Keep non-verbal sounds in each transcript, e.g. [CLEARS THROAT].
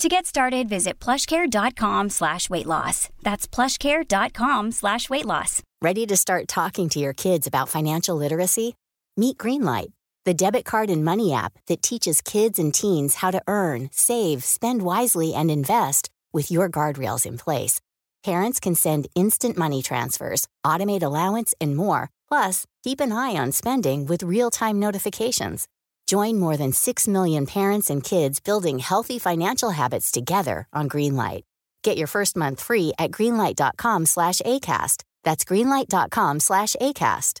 To get started, visit plushcare.com slash weight loss. That's plushcare.com slash weight loss. Ready to start talking to your kids about financial literacy? Meet Greenlight, the debit card and money app that teaches kids and teens how to earn, save, spend wisely, and invest with your guardrails in place. Parents can send instant money transfers, automate allowance, and more. Plus, keep an eye on spending with real time notifications. Join more than 6 million parents and kids building healthy financial habits together on Greenlight. Get your first month free at greenlight.com slash ACAST. That's greenlight.com slash ACAST.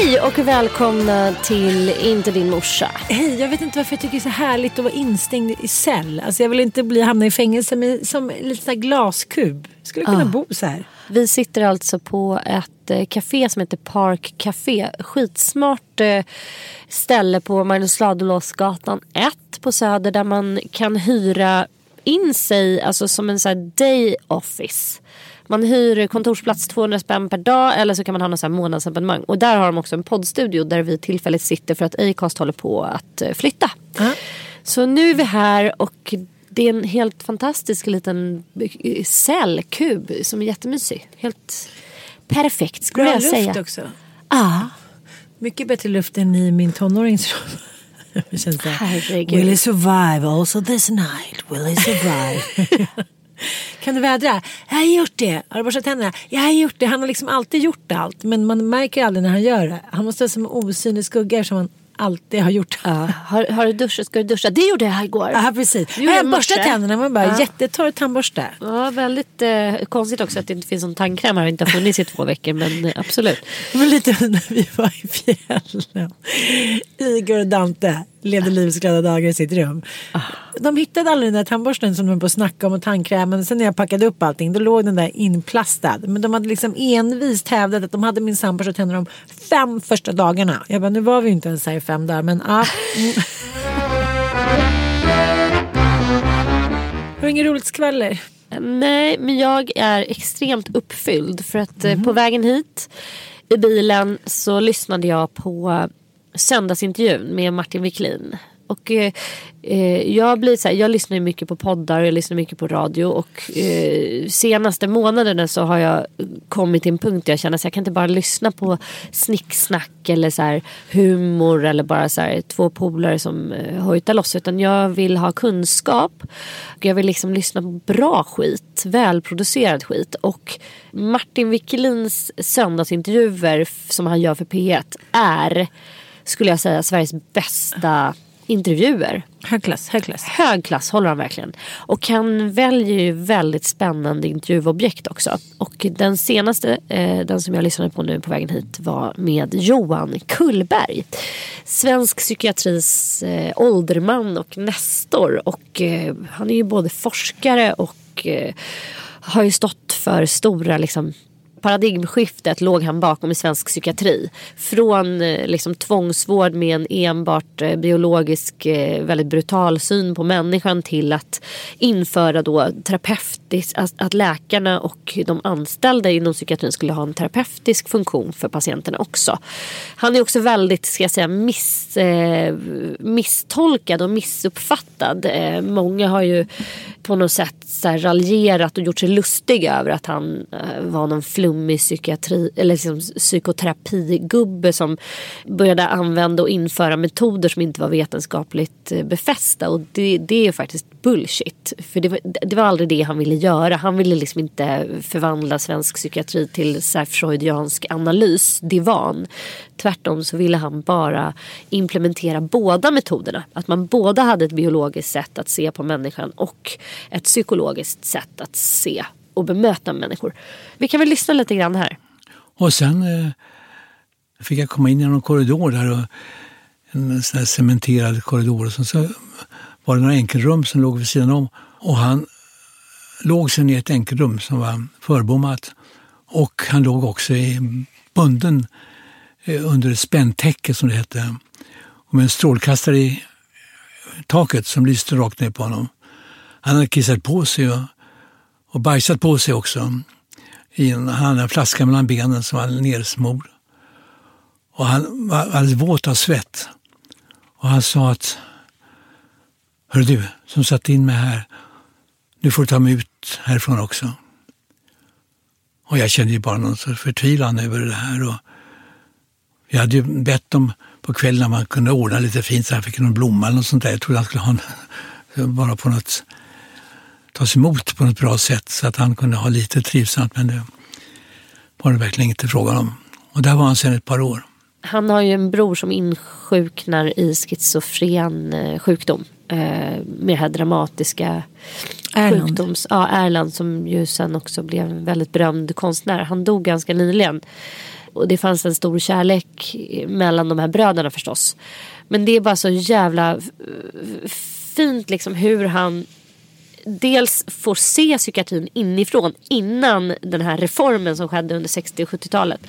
Hej och välkomna till Inte din morsa. Hej, jag vet inte varför jag tycker det är så härligt att vara instängd i cell. Alltså jag vill inte bli hamna i fängelse men som en liten glaskub. Skulle kunna bo så här. Vi sitter alltså på ett eh, café som heter Park Café. Skitsmart eh, ställe på Magnus Ladulåsgatan 1 på Söder där man kan hyra in sig alltså som en här day office. Man hyr kontorsplats 200 spänn per dag eller så kan man ha här månadsabonnemang. Och där har de också en poddstudio där vi tillfälligt sitter för att Acast håller på att eh, flytta. Så nu är vi här och det är en helt fantastisk liten eh, cellkub som är jättemysig. Helt perfekt skulle Bra jag luft säga. också. Ja, Mycket bättre luft än i min tonåringsrum. [LAUGHS] Herregud. Will he survive also this night? Will he survive? [LAUGHS] Kan du vädra? Jag har gjort det. Har du borstat tänderna? Jag har gjort det. Han har liksom alltid gjort allt. Men man märker aldrig när han gör det. Han måste vara som en osynlig skugga som han alltid har gjort. Ja. Har, har du duschat? Ska du duscha? Det gjorde jag igår. Ja precis. gjorde Jag jag borstat tänderna med bara Ja. jättetorr tandborste. Ja, väldigt eh, konstigt också att det inte finns någon tandkräm här och inte har funnits i två veckor. Men eh, absolut. Var lite när vi var i fjällen. Igor och Dante levde livets glada dagar i sitt rum. De hittade aldrig den där tandborsten som de var på att snacka om och tandkrämen. Sen när jag packade upp allting då låg den där inplastad. Men de hade liksom envist hävdat att de hade min sandborste tänder de fem första dagarna. Jag bara, nu var vi ju inte ens här i fem dagar men ja. Mm. Har du inget roligt skvaller? Nej, men jag är extremt uppfylld. För att eh, på vägen hit i bilen så lyssnade jag på söndagsintervjun med Martin Wiklin. Och eh, eh, jag blir så här, jag lyssnar ju mycket på poddar och jag lyssnar mycket på radio och eh, senaste månaderna så har jag kommit till en punkt där jag känner att jag kan inte bara lyssna på snicksnack eller så här humor eller bara så här två polare som eh, hojtar loss utan jag vill ha kunskap. Och jag vill liksom lyssna på bra skit, välproducerad skit. Och Martin Wikelins söndagsintervjuer som han gör för P1 är skulle jag säga Sveriges bästa intervjuer. Högklass, högklass. Hög klass håller han verkligen. Och han väljer ju väldigt spännande intervjuobjekt också. Och den senaste, eh, den som jag lyssnade på nu på vägen hit var med Johan Kullberg. Svensk psykiatris eh, ålderman och nestor. Och eh, han är ju både forskare och eh, har ju stått för stora liksom paradigmskiftet låg han bakom i svensk psykiatri. Från eh, liksom, tvångsvård med en enbart eh, biologisk eh, väldigt brutal syn på människan till att införa då terapeutisk, att, läkarna och de anställda inom psykiatrin skulle ha en terapeutisk funktion för patienterna också. Han är också väldigt, ska jag säga, miss, eh, misstolkad och missuppfattad. Eh, många har ju på något sätt så här raljerat och gjort sig lustiga över att han eh, var någon Liksom flummig psykiatri eller liksom psykoterapigubbe som började använda och införa metoder som inte var vetenskapligt eh, befästa. Och det, det är ju faktiskt bullshit. För det var, det var aldrig det han ville göra. Han ville liksom inte förvandla svensk psykiatri till så freudiansk analys, divan. Tvärtom så ville han bara implementera båda metoderna. Att man båda hade ett biologiskt sätt att se på människan och ett psykologiskt sätt att se och bemöta människor. Vi kan väl lyssna lite grann här. Och sen eh, fick jag komma in i någon korridor där. Och en sån här cementerad korridor. Och så, så var det några enkelrum som låg vid sidan om. Och han låg sen i ett enkelrum som var förbommat. Och han låg också i bunden eh, under ett spänntäcke som det hette. Och med en strålkastare i taket som lyste rakt ner på honom. Han hade kissat på sig och, och bajsat på sig också. I en, han hade en flaska mellan benen som var nersmord. Och han var alldeles våt av svett. Och han sa att Hör du, som satt in mig här, nu får du ta mig ut härifrån också. Och jag kände ju bara någon sorts förtvivlan över det här. Och jag hade ju bett dem på kvällen om man kunde ordna lite fint så han fick någon blomma eller något sånt där. Jag trodde han skulle ha en, bara på något, tas emot på något bra sätt så att han kunde ha lite trivsamt. Men det var det verkligen inte frågan om. Och där var han sedan ett par år. Han har ju en bror som insjuknar i schizofren eh, sjukdom. Eh, med det här dramatiska Erland. sjukdoms... Ja, Erland som ju sen också blev en väldigt berömd konstnär. Han dog ganska nyligen. Och det fanns en stor kärlek mellan de här bröderna förstås. Men det är bara så jävla fint liksom hur han dels får se psykiatrin inifrån innan den här reformen som skedde under 60 och 70-talet.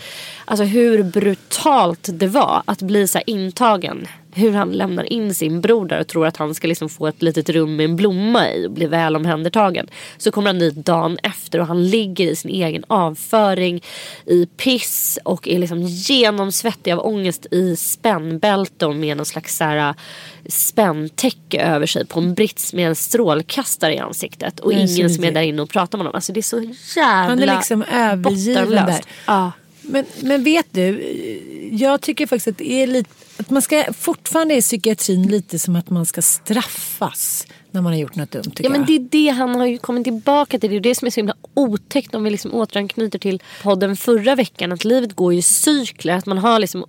Alltså hur brutalt det var att bli så intagen. Hur han lämnar in sin bror där och tror att han ska liksom få ett litet rum med en blomma i och bli väl omhändertagen. Så kommer han dit dagen efter och han ligger i sin egen avföring i piss och är liksom genomsvettig av ångest i spännbälten med någon slags så här spänntäcke över sig på en brits med en strålkastare i ansiktet och ingen som är där inne och pratar med honom. Alltså det är så jävla Han är liksom övergiven där. Ja. Men, men vet du, jag tycker faktiskt att det är lite att man ska fortfarande är psykiatrin lite som att man ska straffas när man har gjort något dumt. Ja men jag. det är det han har ju kommit tillbaka till. Det är det som är så himla otäckt om vi liksom återanknyter till podden förra veckan. Att livet går i cykler. Att man har liksom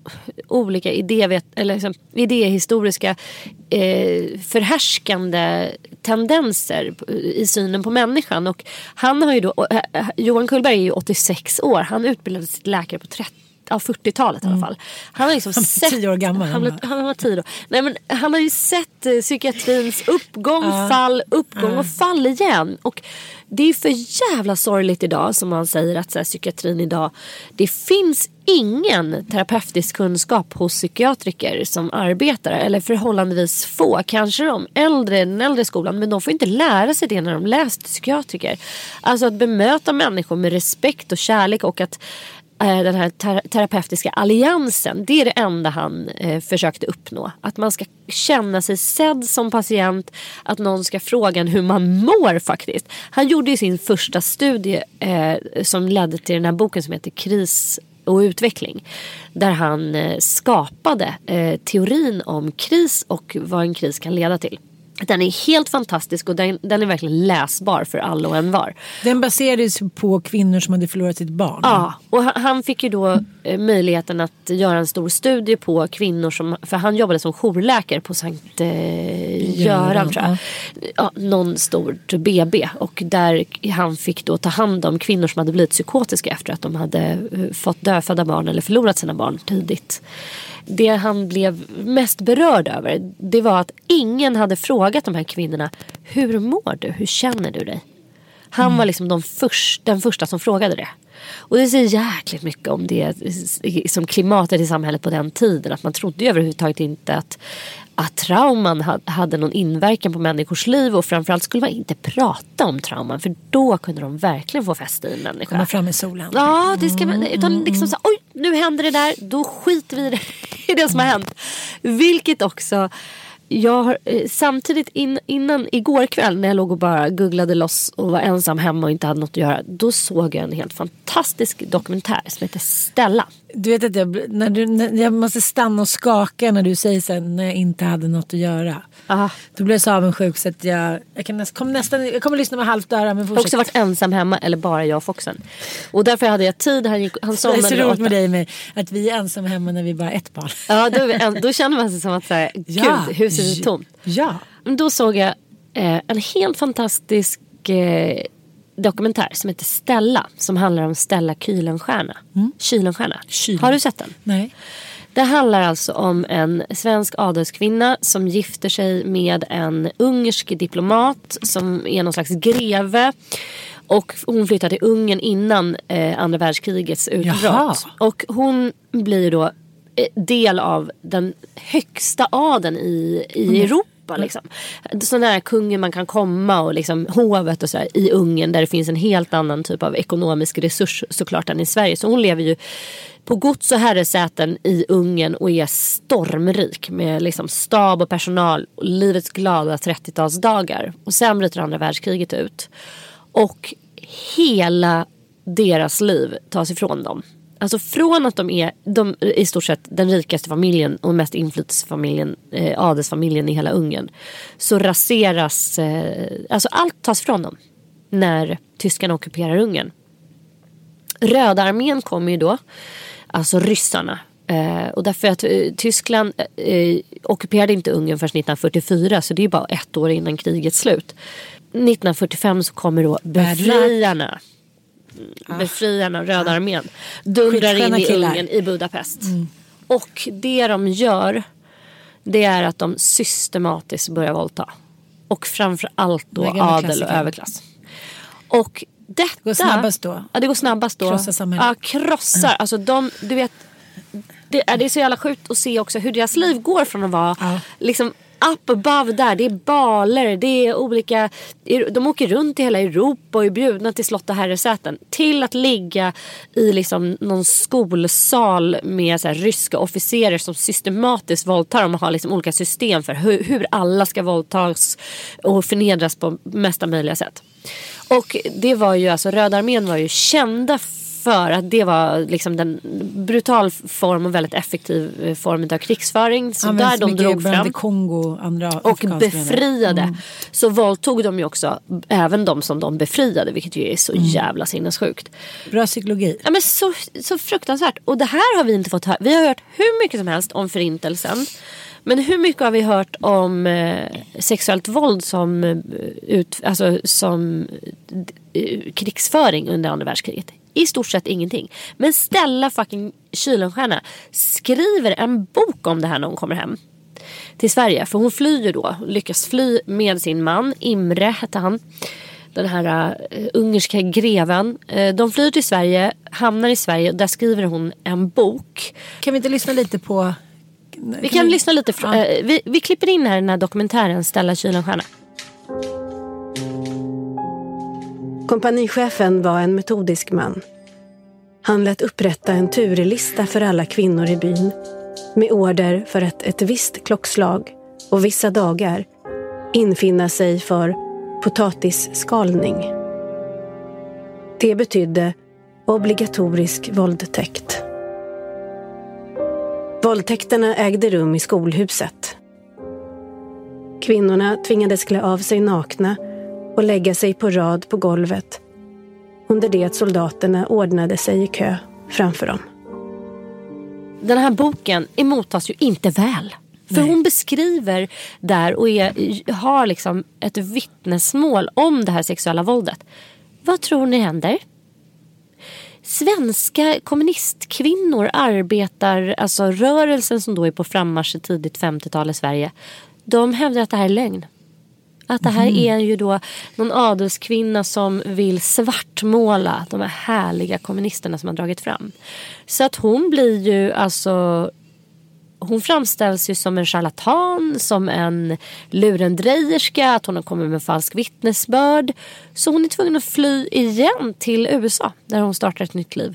olika idévet, eller liksom idéhistoriska eh, förhärskande tendenser i synen på människan. Och han har ju då, och, eh, Johan Kullberg är ju 86 år. Han utbildade sig till läkare på 30 Ja, 40-talet i alla fall. Han har liksom Han sett... tio år gammal, Han, blev- han var tio då. Nej, men han har ju sett eh, psykiatrins uppgång, fall, uppgång och fall igen. Och det är för jävla sorgligt idag som man säger att så här, psykiatrin idag. Det finns ingen terapeutisk kunskap hos psykiatriker som arbetar eller förhållandevis få. Kanske de äldre, den äldre skolan men de får inte lära sig det när de läst psykiatriker. Alltså att bemöta människor med respekt och kärlek och att Eh, den här ter- terapeutiska alliansen. Det är det enda han eh, försökte uppnå. Att man ska känna sig sedd som patient. Att någon ska fråga en hur man mår faktiskt. Han gjorde ju sin första studie eh, som ledde till den här boken som heter Kris och utveckling. Där han eh, skapade eh, teorin om kris och vad en kris kan leda till. Den är helt fantastisk och den, den är verkligen läsbar för alla och en var. Den baserades på kvinnor som hade förlorat sitt barn. Ja, och han, fick ju då eh, möjligheten att göra en stor studie på kvinnor som, för han jobbade som jourläkare på Sankt eh, Göran tror jag. Ja, någon stort BB och där han fick då ta hand om kvinnor som hade blivit psykotiska efter att de hade eh, fått dödfödda barn eller förlorat sina barn tidigt. Det han blev mest berörd över det var att ingen hade frågat de här kvinnorna Hur mår du? Hur känner du dig? Han var liksom de först, den första som frågade det. Och det säger jäkligt mycket om det som klimatet i samhället på den tiden. Att man trodde överhuvudtaget inte att, att trauman ha- hade någon inverkan på människors liv. Och framförallt skulle man inte prata om trauman. För då kunde de verkligen få fäste i en människa. Komma fram i solen. Ja, det ska man, utan liksom så, oj, nu händer det där, då skiter vi i det, [LAUGHS] i det som har hänt. Vilket också, jag har, eh, samtidigt in, innan igår kväll när jag låg och bara googlade loss och var ensam hemma och inte hade något att göra. Då såg jag en helt fantastisk dokumentär som heter Stella. Du vet att jag, när du, när, jag måste stanna och skaka när du säger sen när jag inte hade något att göra. Aha. Då blev jag så avundsjuk så att jag, jag, kan näst, kommer nästan, jag kommer lyssna med halvt öra men fortsätt. också varit ensam hemma eller bara jag och Foxen. Och därför hade jag tid. Han, gick, han det är somnade så roligt med dig med att vi är ensamma hemma när vi bara är ett barn. Ja, då, en- då känner man sig som att så här, gud, huset är tomt. Ja. Men då såg jag eh, en helt fantastisk eh, dokumentär som heter Stella. Som handlar om Stella Kylenstierna. Kylenstierna. Kylen. Har du sett den? Nej. Det handlar alltså om en svensk adelskvinna som gifter sig med en ungersk diplomat som är någon slags greve. Och hon flyttar till Ungern innan eh, andra världskrigets utbrott. Jaha. Och hon blir då eh, del av den högsta adeln i, i Europa. Liksom. Så nära kungen man kan komma och liksom hovet och så här, i Ungern där det finns en helt annan typ av ekonomisk resurs såklart än i Sverige. Så hon lever ju på gods och herresäten i Ungern och är stormrik med liksom stab och personal och livets glada 30-talsdagar. Och sen bryter andra världskriget ut. Och hela deras liv tas ifrån dem. Alltså från att de är de, i stort sett den rikaste familjen och mest inflytelsefamiljen, eh, adelsfamiljen i hela Ungern. Så raseras, eh, alltså allt tas ifrån dem. När tyskarna ockuperar Ungern. Röda armén kommer ju då, alltså ryssarna. Eh, och därför att eh, Tyskland eh, ockuperade inte Ungern förrän 1944 så det är bara ett år innan krigets slut. 1945 så kommer då befriarna. Befriarna, Röda armén. Dundrar in i killar. Ungern i Budapest. Och det de gör det är att de systematiskt börjar våldta. Och framför allt då adel och överklass. Och detta... går snabbast då? Ja, det går snabbast då. Krossa samhället. Ja, krossar. Alltså de, du vet, det är, det är så jävla sjukt att se också hur deras liv går från att vara Ja. liksom up above där. Det är baler, det är olika... De åker runt i hela Europa och är bjudna till slott och herresäten. Till att ligga i liksom någon skolsal med så här ryska officerer som systematiskt våldtar dem och har liksom olika system för hur, hur alla ska våldtas och förnedras på mesta möjliga sätt. Och det var ju alltså Röda armén var ju kända för att det var liksom den brutal form och väldigt effektiv eh, form av krigsföring. Så Används där de drog fram Kongo andra och befriade. Mm. Så våldtog de ju också även de som de befriade. Vilket ju är så Mm. jävla sinnessjukt. Bra psykologi. Ja, men så, så fruktansvärt. Och det här har vi inte fått höra. Vi har hört hur mycket som helst om förintelsen. Men hur mycket har vi hört om eh, sexuellt våld som, eh, ut, alltså, som eh, krigsföring under andra världskriget? I stort sett ingenting. Men Stella fucking Kylenstierna skriver en bok om det här när hon kommer hem till Sverige. För hon flyr då, lyckas fly med sin man, Imre hette han. Den här uh, ungerska greven. Uh, de flyr till Sverige, hamnar i Sverige och där skriver hon en bok. Kan vi inte lyssna lite på... Vi kan lyssna lite, fr- Ja. eh, vi, vi klipper in här den här dokumentären Stella Kylenstierna. Kompanichefen var en metodisk man. Han lät upprätta en turlista för alla kvinnor i byn med order för att ett visst klockslag och vissa dagar infinna sig för potatisskalning. Det betydde obligatorisk våldtäkt. Våldtäkterna ägde rum i skolhuset. Kvinnorna tvingades klä av sig nakna och lägga sig på rad på golvet under det att soldaterna ordnade sig i kö framför dem. Den här boken emottas ju inte väl. För hon beskriver där och är, har liksom ett vittnesmål om det här sexuella våldet. Vad tror ni händer? Svenska kommunistkvinnor arbetar, alltså rörelsen som då är på frammarsch i tidigt 50-tal i Sverige. De hävdar att det här är lögn. Att det här är ju då någon adelskvinna som vill svartmåla de här härliga kommunisterna som har dragit fram. Så att hon blir ju alltså hon framställs ju som en charlatan, som en lurendrejerska, att hon har kommit med falsk vittnesbörd. Så hon är tvungen att fly igen till USA där hon startar ett nytt liv.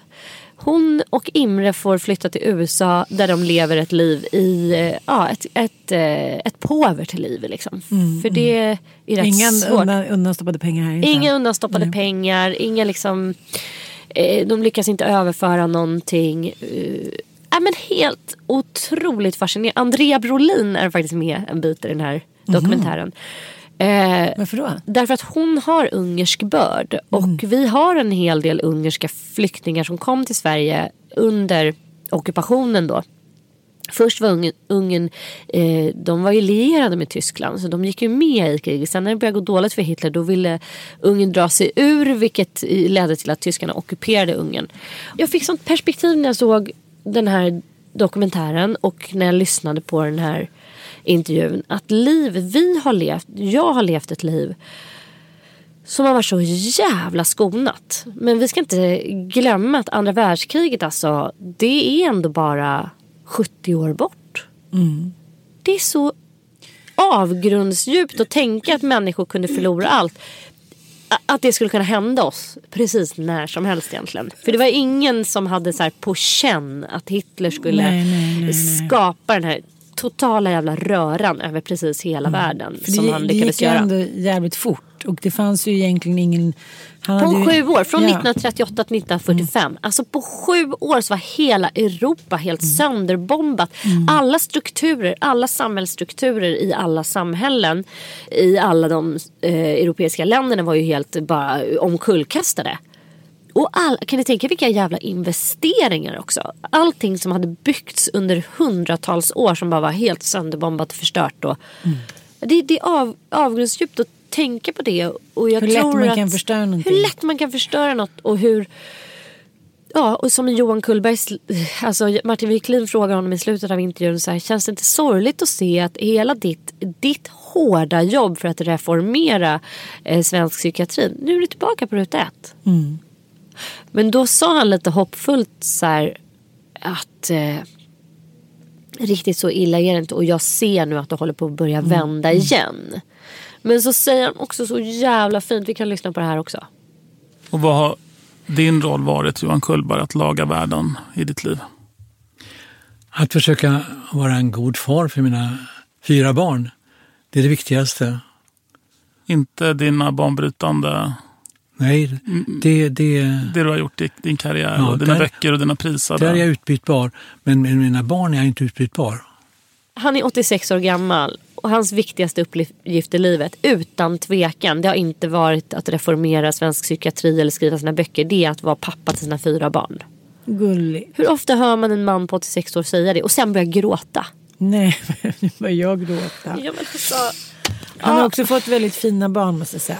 Hon och Imre får flytta till USA där de lever ett liv i, eh, ja, ett, ett, eh, ett påvert liv liksom. För det är rätt Ingen svårt. undan, undanstoppade pengar här. inte. Inga undanstoppade Nej. pengar, inga liksom... Eh, de lyckas inte överföra någonting. Ja, men helt otroligt fascinerande. Andrea Brolin är faktiskt med en bit i den här dokumentären. Eh, Varför då? Därför att hon har ungersk börd och vi har en hel del ungerska flyktingar som kom till Sverige under ockupationen då. Först var Ungern, Ungern eh, de var ju lierade med Tyskland så de gick ju med i kriget. Sen när det började gå dåligt för Hitler då ville Ungern dra sig ur vilket ledde till att tyskarna ockuperade Ungern. Jag fick sånt perspektiv när jag såg den här dokumentären och när jag lyssnade på den här intervjun. Att liv vi har levt, jag har levt ett liv som har varit så jävla skonat. Men vi ska inte glömma att andra världskriget alltså, det är ändå bara 70 år bort. Det är så avgrundsdjupt att tänka att människor kunde förlora allt. Att det skulle kunna hända oss precis när som helst egentligen. För det var ingen som hade så här på känn att Hitler skulle nej, nej, nej. skapa den här totala jävla röran över precis hela världen. Mm. För som det, han det lyckades gick ju göra. ändå jävligt fort. Och det fanns ju egentligen ingen... Han På hade ju, sju år, från Ja. 1938 till 1945. Alltså på sju år så var hela Europa helt sönderbombat. Alla strukturer, alla samhällsstrukturer i alla samhällen i alla de eh, europeiska länderna var ju helt bara omkullkastade. Och all, kan ni tänka vilka jävla investeringar också. Allting som hade byggts under hundratals år som bara var helt sönderbombat och förstört då. Det, det är av, avgrundsdjupt att tänka på det. Och jag Hur lätt man att, kan förstöra någonting. Hur lätt man kan förstöra något och hur... Ja, och som Johan Kullbergs, alltså Martin Wiklin frågar honom i slutet av intervjun så här, känns det inte sorgligt att se att hela ditt, ditt hårda jobb för att reformera eh, svensk psykiatri, nu är du tillbaka på ruta ett. Men då sa han lite hoppfullt så här att eh, riktigt så illa är det inte och jag ser nu att det håller på att börja vända igen. Men så säger han också så jävla fint, vi kan lyssna på det här också. Och vad har din roll varit, Johan Kullberg, att laga världen i ditt liv? Att försöka vara en god far för mina fyra barn. Det är det viktigaste. Inte dina banbrytande... Nej, det, det, Det du har gjort i din karriär Ja, och dina där- böcker och dina prisar. där är jag utbytbar. Men med mina barn är jag inte utbytbar. Han är 86 år gammal och hans viktigaste uppgift i livet utan tvekan det har inte varit att reformera svensk psykiatri eller skriva sina böcker. Det är att vara pappa till sina fyra barn. Gullig. Hur ofta hör man en man på 86 år säga det och sen börja gråta? Nej, [LAUGHS] nu börjar jag gråta. Ja, men alltså, Han har också fått väldigt fina barn måste jag säga.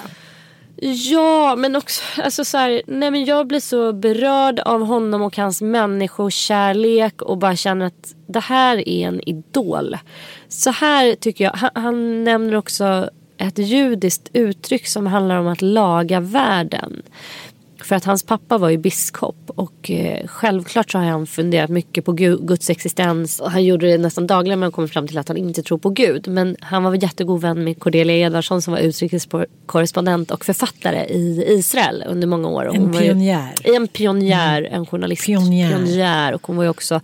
Ja, men också alltså så här, nej men jag blir så berörd av honom och hans människokärlek och bara känner att det här är en idol. Så här tycker jag, han, han nämner också ett judiskt uttryck som handlar om att laga världen. För att hans pappa var ju biskop och eh, självklart så har han funderat mycket på Gu- Guds existens. Han gjorde det nästan dagligen men kom fram till att han inte tror på Gud. Men han var jättegod vän med Cordelia Edvardsson som var utrikeskorrespondent och författare i Israel under många år. Och En var ju- pionjär. En pionjär, en journalist. Pionjär. pionjär. Och hon var ju också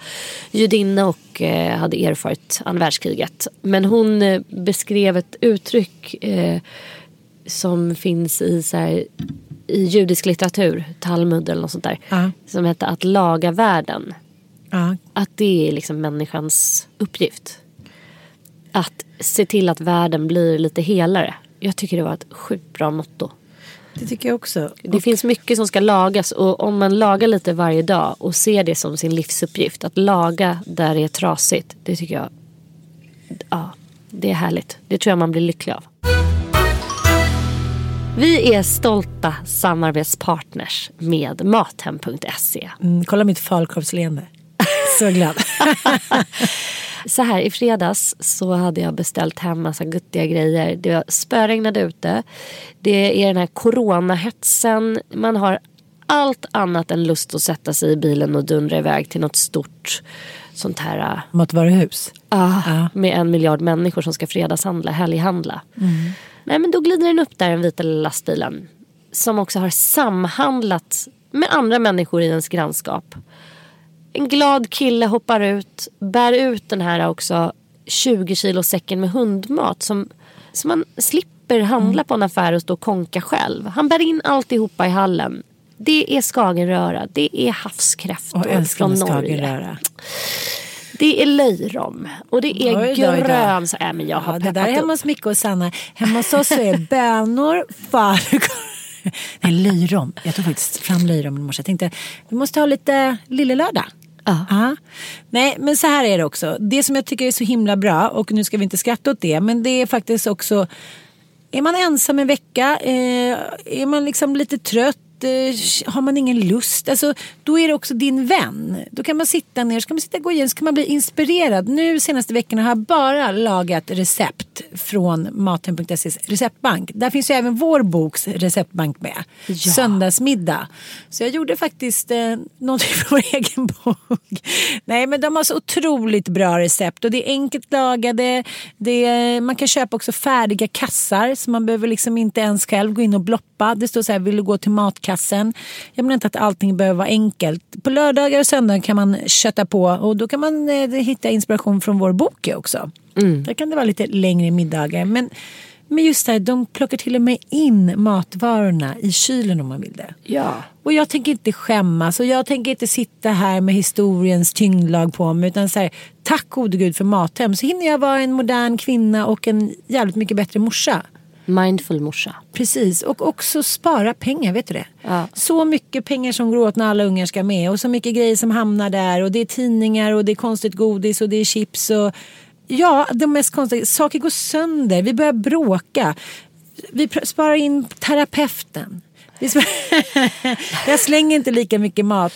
judinna och eh, hade erfarit andra världskriget. Men hon eh, beskrev ett uttryck som finns i, så här, i judisk litteratur, Talmud eller något sånt där. Ja. Som heter att laga världen. Ja, Att det är liksom människans uppgift. Att se till att världen blir lite helare. Jag tycker det var ett sjukt bra motto. det tycker jag också. Det finns mycket som ska lagas och om man lagar lite varje dag och ser det som sin livsuppgift. Att laga där det är trasigt. Det tycker jag. Ja, det är härligt. Det tror jag man blir lycklig av. Vi är stolta samarbetspartners med Mathem.se. Mm, kolla mitt falukorvsleende. Så glad. [LAUGHS] Så här i fredags så hade jag beställt hem massa guttiga grejer. Det var spöregnade ute. Det är den här coronahetsen. Man har allt annat än lust att sätta sig i bilen och dundra iväg till något stort sånt här äh, Matvaruhus. ah, med en miljard människor som ska fredagshandla, helghandla. Nej men då glider den upp där den vita lastbilen. Som också har samhandlat med andra människor i ens grannskap. En glad kille hoppar ut, bär ut den här också 20 kilo säcken med hundmat som, som man slipper handla på en affär och stå och konka själv. Han bär in alltihopa i hallen. Det är skagenröra, det är havskräftor från Norge. skagenröra. Det är löjrom och det är Oj äh, men jag har Ja, det där är hemma hos Micke och Sanna. Hemma hos oss så är bönor, [LAUGHS] falukorv. Nej, löjrom. Jag tog faktiskt fram löjrom i morse. Jag tänkte vi måste ha lite lillelördag. Ja. Nej, men så här är det också. Det som jag tycker är så himla bra och nu ska vi inte skratta åt det, men det är faktiskt också är man ensam en vecka, eh, är man liksom lite trött, har man ingen lust, alltså, då är det också din vän. Då kan man sitta ner, så kan man sitta och gå igenom, så kan man bli inspirerad. Nu senaste veckorna har jag bara lagat recept från Mathem.ses receptbank. Där finns ju även vår boks receptbank med. Ja. Söndagsmiddag. Så jag gjorde faktiskt eh, någonting för vår [LAUGHS] egen bok. Nej men de har så otroligt bra recept och det är enkelt lagade. Det är, man kan köpa också färdiga kassar så man behöver liksom inte ens själv gå in och bloppa. Det står så här, vill du gå till matkassen? Jag menar inte att allting behöver vara enkelt. På lördagar och söndagar kan man kötta på och då kan man eh, hitta inspiration från vår bok också. Där kan det vara lite längre middagar. Men, men just det här, de plockar till och med in matvarorna i kylen om man vill det. Ja. Och jag tänker inte skämmas och jag tänker inte sitta här med historiens tyngdlag på mig utan så här, tack gode gud för Mathem så hinner jag vara en modern kvinna och en jävligt mycket bättre morsa. Mindful morsa. Precis, och också spara pengar, vet du det? Ja. Så mycket pengar som går åt när alla ungar ska med och så mycket grejer som hamnar där och det är tidningar och det är konstigt godis och det är chips och ja, de mest konstiga saker går sönder, vi börjar bråka. Vi sparar in terapeuten. [LAUGHS] Jag slänger inte lika mycket mat.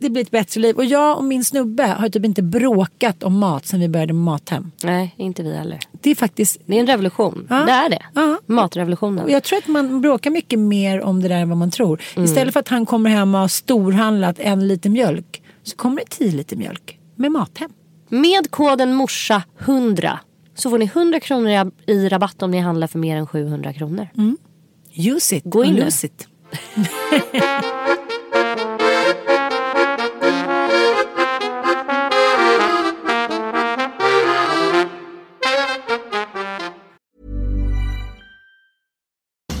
Det blir ett bättre liv. Och jag och min snubbe har typ inte bråkat om mat sen vi började med Mathem. Nej, inte vi heller. Det är faktiskt Det är en revolution. Ja. Det är det. Ja. Matrevolutionen. Och jag tror att man bråkar mycket mer om det där än vad man tror. Istället för att han kommer hem och har storhandlat en liter mjölk så kommer det tio liter mjölk med Mathem. Med koden morsa 100 så får ni 100 kronor i- rabatt om ni handlar för mer än 700 kronor. Use it Gå in och nu. lose it. [LAUGHS]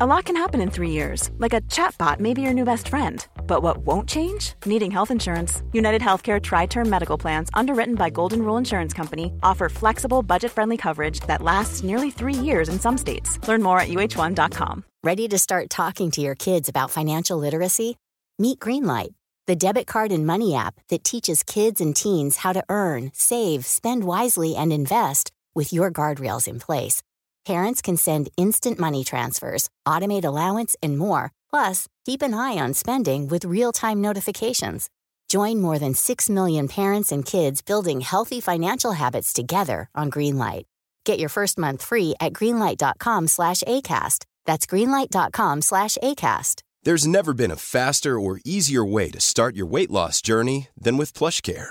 A lot can happen in three years, like a chatbot may be your new best friend. But what won't change? Needing health insurance. United Healthcare Tri Term Medical Plans, underwritten by Golden Rule Insurance Company, offer flexible, budget friendly coverage that lasts nearly three years in some states. Learn more at uh1.com. Ready to start talking to your kids about financial literacy? Meet Greenlight, the debit card and money app that teaches kids and teens how to earn, save, spend wisely, and invest with your guardrails in place. Parents can send instant money transfers, automate allowance, and more. Plus, keep an eye on spending with real time notifications. Join more than 6 million parents and kids building healthy financial habits together on Greenlight. Get your first month free at greenlight.com slash ACAST. That's greenlight.com slash ACAST. There's never been a faster or easier way to start your weight loss journey than with PlushCare.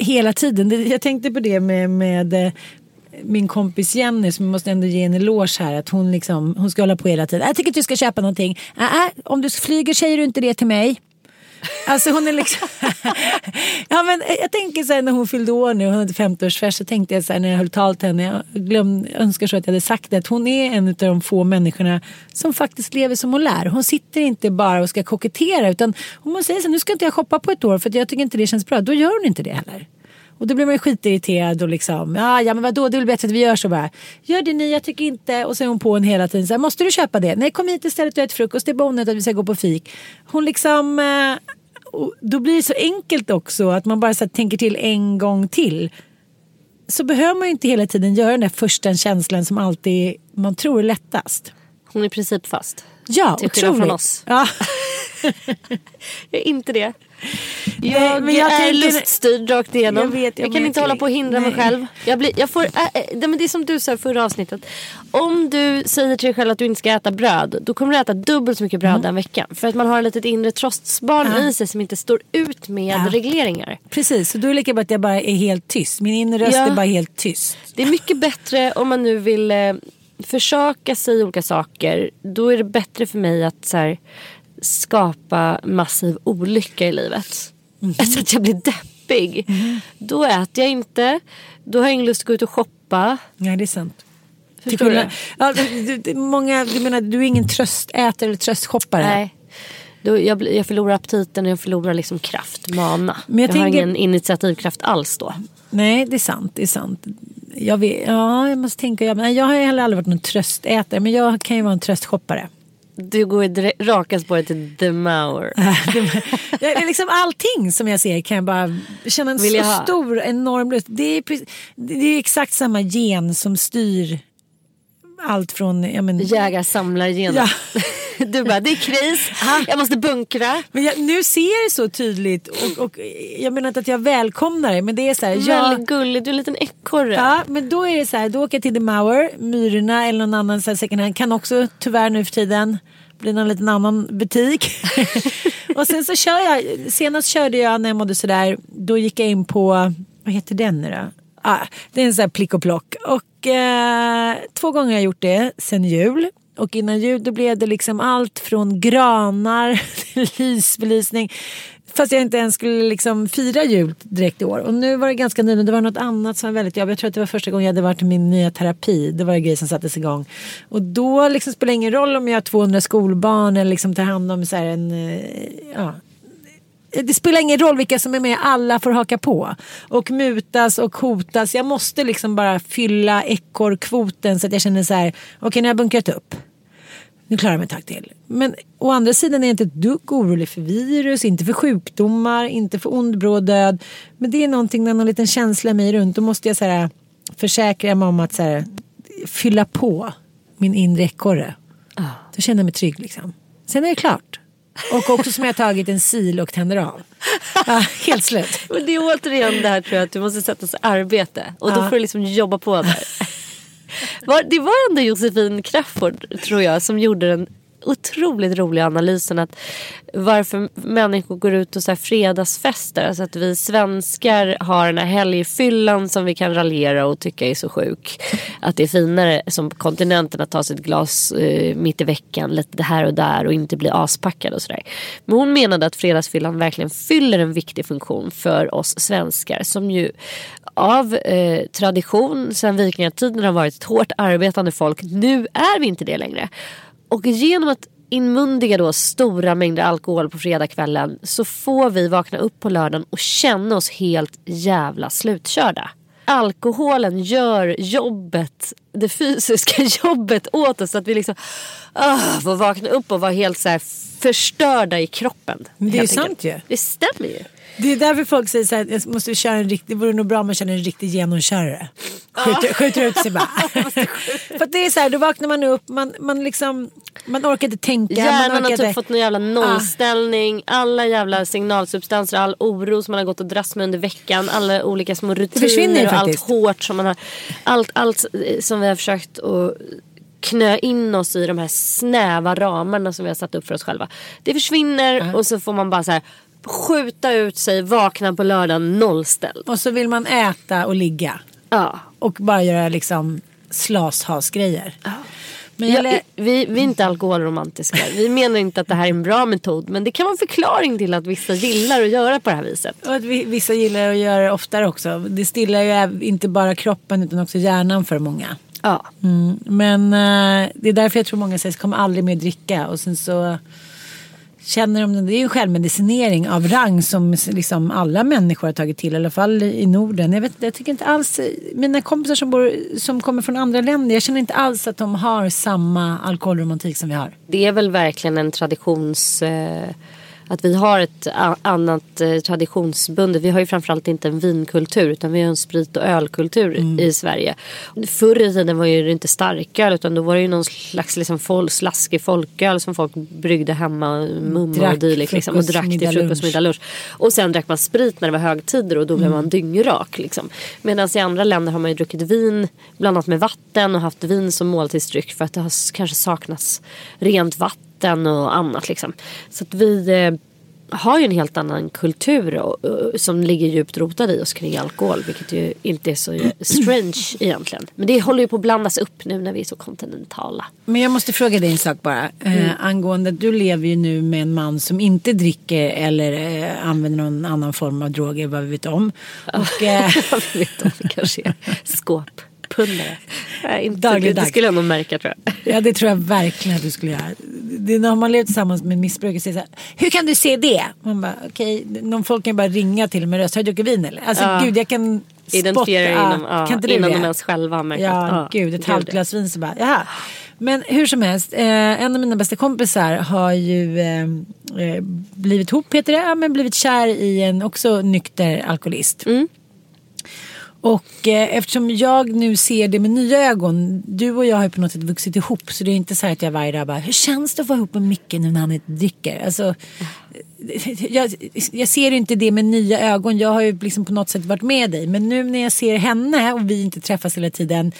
Hela tiden. Jag tänkte på det med, med eh, min kompis Jenny som jag måste ändå ge en eloge här. Att hon, liksom, hon ska hålla på hela tiden. Jag tycker att du ska köpa någonting. Äh, äh om du flyger säger du inte det till mig. Alltså hon är liksom... [LAUGHS] ja, men jag tänker så här när hon fyllde år nu, hon hade 50-årsfest, så tänkte jag så här när jag höll tal till henne, jag glöm, önskar så att jag hade sagt det, att hon är en av de få människorna som faktiskt lever som hon lär. Hon sitter inte bara och ska kokettera utan om hon säger så här, nu ska inte jag shoppa på ett år för att jag tycker inte det känns bra, då gör hon inte det heller. Och då blir man ju skitirriterad och liksom, ja, ja men vadå, det är väl bättre att vi gör så bara. Gör det ni, jag tycker inte. Och så är hon på en hela tiden så här, måste du köpa det? Nej, kom hit istället och ät frukost, det är bara onödigt att vi ska gå på fik. Hon liksom, eh, då blir det så enkelt också att man bara så här, tänker till en gång till. Så behöver man ju inte hela tiden göra den där första känslan som alltid man tror är lättast. Hon är i princip fast. Ja, Till skillnad otroligt. från oss. Ja. [LAUGHS] Jag är inte det. Nej, Jag, men jag är tänker- luststyrd rakt igenom. Jag vet, jag kan vet. inte hålla på och hindra mig Nej. själv. Jag blir, jag får, äh, äh, det, men det är som du sa i förra avsnittet. Om du säger till dig själv att du inte ska äta bröd. Då kommer du äta dubbelt så mycket bröd Mm. den veckan. För att man har ett litet inre trostsbarn Ja. i sig som inte står ut med Ja. regleringar. Precis, så då är det lika bra att jag bara är helt tyst. Min inre röst Ja. är bara helt tyst. Det är mycket bättre om man nu vill eh, försöka säga olika saker. Då är det bättre för mig att så här, skapa massiv olycka i livet. [LAUGHS] Alltså att jag blir deppig. Då äter jag inte. Då har jag ingen lust att gå ut och shoppa. Nej, det är sant. Förstår du? Ja, du, du, många, du menar du är ingen tröstätare eller tröstshoppare? Nej. Då jag, jag förlorar aptiten och jag förlorar liksom kraft, mana. Men jag jag har tänker- ingen initiativkraft alls då. Nej, det är sant. Det är sant. Jag, vet, ja, jag måste tänka. Jag, jag har heller aldrig varit någon tröstätare men jag kan ju vara en tröstshoppare. Du går direkt- raka spåret till The Mauer. [LAUGHS] Liksom allting som jag ser kan jag bara känna en Vill så stor enorm lust. Det är, det är exakt samma gen som styr allt från... Ja, men, Jägar-samlar-genen. Ja. [LAUGHS] [LAUGHS] Du bara, det är kris, jag måste bunkra. Men jag, nu ser det så tydligt och, och jag menar inte att jag välkomnar det men det är så här. Jag, Väldigt gullig, du är en liten ekorre. Ja, men då är det så här, då åker jag till The Mauer, Myrorna eller någon annan så här second hand. Kan också tyvärr nu för tiden bli någon liten annan butik. [LAUGHS] [LAUGHS] och sen så kör jag, senast körde jag när jag mådde sådär, då gick jag in på, vad heter den nu då? Ah, det är en sån här plick och plock. Och eh, två gånger har jag gjort det sen jul. Och innan jul då blev det liksom allt från granar [LAUGHS] till lysbelysning. Fast jag inte ens skulle liksom fira jul direkt i år. Och nu var det ganska nyligen, det var något annat som var väldigt jobbigt. Jag tror att det var första gången jag hade varit i min nya terapi. Det var en grej som sattes igång. Och då liksom spelar det ingen roll om jag har 200 skolbarn eller liksom tar hand om så här en, eh, ja, det spelar ingen roll vilka som är med, alla får haka på. Och mutas och hotas. Jag måste liksom bara fylla ekorrkvoten så att jag känner så här, okej nu har jag bunkrat upp. nu klarar jag mig ett tag till. Men å andra sidan är jag inte ett dugg orolig för virus, inte för sjukdomar, inte för ond bråd död. Men det är någonting, när någon liten känsla i mig runt, då måste jag så här, försäkra mig om att så här, fylla på min inre ekorre. Då känner jag mig trygg liksom. Sen är det klart. Och också som jag har tagit en sil och tänder av. Ja, helt slut. [LAUGHS] Men det är återigen det här tror jag att du måste sätta sig arbete. Och då får du liksom jobba på där. Det var ändå Josefin Crafoord tror jag som gjorde den otroligt roliga analysen att varför människor går ut och så här fredagsfester. Alltså att vi svenskar har den här helgfyllan som vi kan raljera och tycka är så sjuk. Att det är finare som kontinenten att ta sig ett glas eh, mitt i veckan lite här och där och inte bli aspackad och sådär. Men hon menade att fredagsfyllan verkligen fyller en viktig funktion för oss svenskar som ju av eh, tradition sedan vikingatiden har varit ett hårt arbetande folk. Nu är vi inte det längre. Och genom att inmundiga då stora mängder alkohol på fredagskvällen så får vi vakna upp på lördagen och känna oss helt jävla slutkörda. Alkoholen gör jobbet, det fysiska [LAUGHS] jobbet åt oss så att vi liksom ah, får vakna upp och vara helt så här förstörda i kroppen. Men det är ju sant ju. Det stämmer ju. Det är därför folk säger så här, jag måste köra en riktig, det vore nog bra om man känner en riktig genomkörare. Skjuter, skjuter ut sig bara. [LAUGHS] För att det är så här, då vaknar man upp, man, man liksom, man orkar inte tänka. man Hjärnan orkar har inte- typ fått någon jävla nollställning. Alla jävla signalsubstanser, all oro som man har gått och dras med under veckan. Alla olika små rutiner och allt hårt som man har. Allt, allt eh, som vi har försökt att knö in oss i de här snäva ramarna som vi har satt upp för oss själva. Det försvinner och så får man bara så här skjuta ut sig, vakna på lördagen nollställd. Och så vill man äta och ligga. Ja. Och bara göra liksom slashasgrejer. Men jag Ja, lä- vi, vi är inte alkoholromantiska. Vi menar inte att det här är en bra metod. Men det kan vara en förklaring till att vissa gillar att göra på det här viset. och att vi, vissa gillar att göra det oftare också. Det stillar ju inte bara kroppen utan också hjärnan för många. Ja. Mm, men eh, det är därför jag tror många säger att kommer aldrig mer dricka. Och sen så känner de, det är ju en självmedicinering av rang som liksom alla människor har tagit till. I alla fall i Norden. Jag, vet, jag tycker inte alls, mina kompisar som, bor, som kommer från andra länder. Jag känner inte alls att de har samma alkoholromantik som vi har. Det är väl verkligen en traditions... Eh, att vi har ett annat eh, traditionsbundet. Vi har ju framförallt inte en vinkultur utan vi har en sprit och ölkultur i Sverige. Förr i tiden var ju det inte starköl utan då var det ju någon slags liksom fol- slaskig folköl som folk bryggde hemma, mumma Drack och dylikt. Liksom, och drack till frukost, middag, lunch. Och sen drack man sprit när det var högtider och då blev man dyngrak. Liksom. Medan i andra länder har man ju druckit vin blandat med vatten och haft vin som måltidsdryck för att det har kanske saknats rent vatten och annat. Liksom. Så att vi eh, har ju en helt annan kultur och, som ligger djupt rotad i oss kring alkohol. Vilket ju inte är så strange [CLEARS THROAT] egentligen. Men det håller ju på att blandas upp nu när vi är så kontinentala. Men jag måste fråga dig en sak bara. Eh, angående, du lever ju nu med en man som inte dricker eller eh, använder någon annan form av droger vad vi vet om. Och, [LAUGHS] eh, Jag vet inte, det kanske är skåppundare. Nej, inte, det, det skulle jag nog märka tror jag. Ja det tror jag verkligen att du skulle göra. Det är när man lever tillsammans med missbrukare säger så här, Hur kan du se det? Man bara okej, någon folk kan bara ringa till mig röst. Har du druckit vin eller? Alltså Ja. gud jag kan Identifiera spotta- inom, ja, kan inte innan det? de ens själva har märkt Ja, ja, gud ett halvt glas vin så bara jaha. Men hur som helst, eh, en av mina bästa kompisar har ju eh, eh, blivit ihop heter det, ja, men blivit kär i en också nykter alkoholist. Mm. Och eh, eftersom jag nu ser det med nya ögon. Du och jag har ju på något sätt vuxit ihop. Så det är inte så här att jag varje dag bara. Hur känns det att vara ihop med Micke nu när han inte dricker? Alltså, eh, jag, jag ser inte det med nya ögon. Jag har ju liksom på något sätt varit med dig. Men nu när jag ser henne och vi inte träffas hela tiden.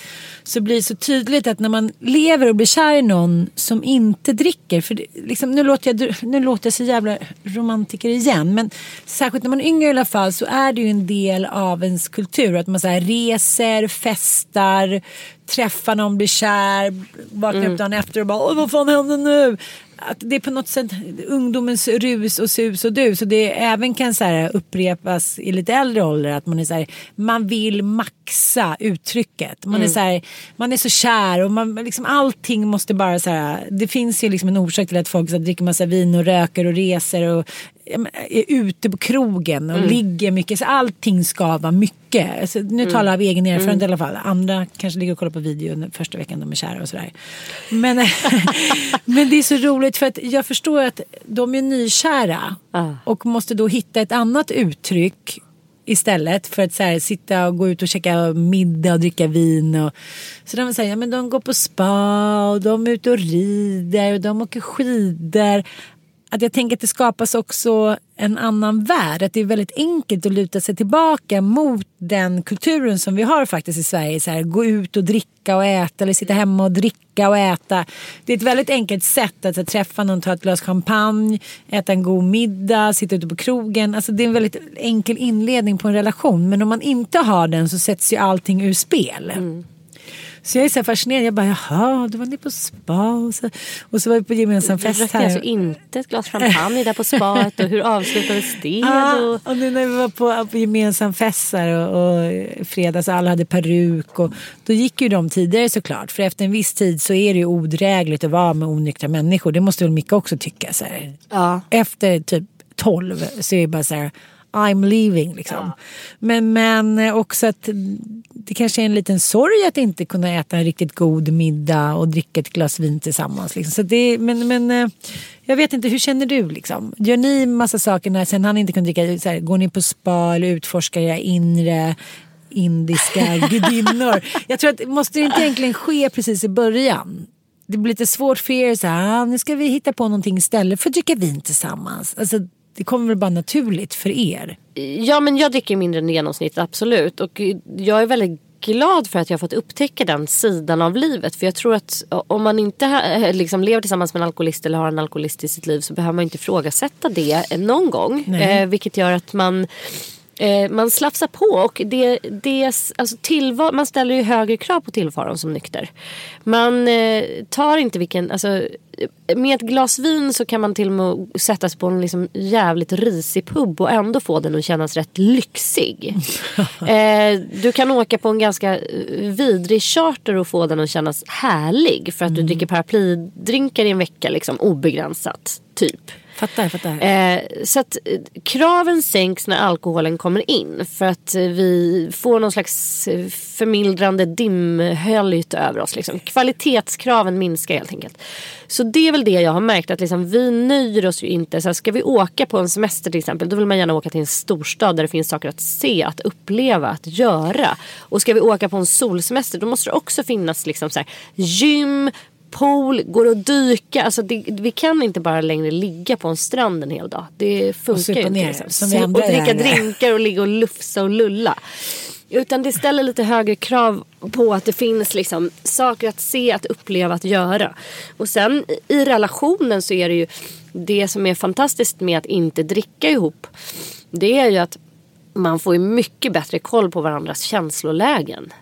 Så blir det så tydligt att när man lever och blir kär i någon som inte dricker. För det, liksom, nu, låter jag, nu låter jag så jävla romantiker igen. Men särskilt när man är yngre i alla fall så är det ju en del av ens kultur. Att man så här reser, festar, träffar någon, blir kär, vaknar upp dagen efter och bara Åh, vad fan händer nu? Att det är på något sätt ungdomens rus och sus och dus. Och det även kan så här upprepas i lite äldre ålder. Att man är så här, man vill maxa uttrycket. Man, är så här, man är så kär och man, liksom, allting måste bara så här. Det finns ju liksom en orsak till att folk så här, dricker massa vin och röker och reser och är ute på krogen och Mm. ligger mycket. Så allting ska vara mycket. Alltså, nu Mm. talar jag av egen erfarenhet Mm. i alla fall. Andra kanske ligger och kollar på video första veckan de är kära och sådär. Men, [LAUGHS] men det är så roligt för att jag förstår att de är nykära och måste då hitta ett annat uttryck istället för att så här, sitta och gå ut och käka middag och dricka vin. Och, så de säger, ja, men de går på spa och de är ute och rider och de åker skidor. Att jag tänker att det skapas också en annan värld. Att det är väldigt enkelt att luta sig tillbaka mot den kulturen som vi har faktiskt i Sverige. Så här, gå ut och dricka och äta eller sitta hemma och dricka och äta. Det är ett väldigt enkelt sätt att här, träffa någon, ta ett glas champagne, äta en god middag, sitta ute på krogen. Alltså, det är en väldigt enkel inledning på en relation. Men om man inte har den så sätts ju allting ur spel. Så jag är så fascinerad. Jag bara, jaha, då var ni på spa och så, och så var vi på gemensam Du fest drack här. alltså inte ett glas champagne där på spat och hur avslutades det? [LAUGHS] Ja, Och... och nu när vi var på, på gemensam fest här och, och fredags alla hade peruk och då gick ju de tidigare såklart för efter en viss tid så är det ju odrägligt att vara med onyktra människor. Det måste väl Micke också tycka så här. Ja. Efter typ 12 så är det bara så här I'm leaving liksom. Men, men också att det kanske är en liten sorg att inte kunna äta en riktigt god middag och dricka ett glas vin tillsammans. Liksom. Så det, men, men eh, jag vet inte, hur känner du liksom? Gör ni massa saker när sen han inte kunde dricka? Så här, går ni på spa eller utforskar era inre indiska [LAUGHS] gudinnor? Jag tror att det måste inte egentligen ske precis i början. Det blir lite svårt för er så här, ah, nu ska vi hitta på någonting istället för att dricka vin tillsammans. Alltså, det kommer väl bara naturligt för er? Ja men jag dricker mindre än genomsnitt absolut. Och jag är väldigt glad för att jag har fått upptäcka den sidan av livet. För jag tror att om man inte ha- liksom lever tillsammans med en alkoholist eller har en alkoholist i sitt liv så behöver man inte ifrågasätta det någon gång. Eh, vilket gör att man Eh, man slafsar på och det, det, alltså tillvar, man ställer ju högre krav på tillvaron som nykter. Man eh, tar inte vilken, alltså, med ett glas vin så kan man till och med sätta sig på en liksom jävligt risig pub och ändå få den att kännas rätt lyxig. [LAUGHS] eh, du kan åka på en ganska eh, vidrig charter och få den att kännas härlig för att du dricker paraplydrinkar i en vecka liksom obegränsat typ. Fattar, fattar. Eh, så att eh, kraven sänks när alkoholen kommer in. För att eh, vi får någon slags eh, förmildrande dimhöljt över oss. Liksom. Kvalitetskraven minskar helt enkelt. Så det är väl det jag har märkt. Att liksom, vi nöjer oss ju inte. Så här, ska vi åka på en semester till exempel. Då vill man gärna åka till en storstad där det finns saker att se, att uppleva, att göra. Och ska vi åka på en solsemester då måste det också finnas liksom, så här, gym, pool, går att dyka. Alltså det, vi kan inte bara längre ligga på en strand en hel dag. Det funkar ju inte. Liksom. som vi och dricka drinkar och ligga och lufsa och lulla. Utan det ställer lite högre krav på att det finns liksom saker att se, att uppleva, att göra. Och sen i- relationen så är det ju det som är fantastiskt med att inte dricka ihop. Det är ju att man får mycket bättre koll på varandras känslolägen.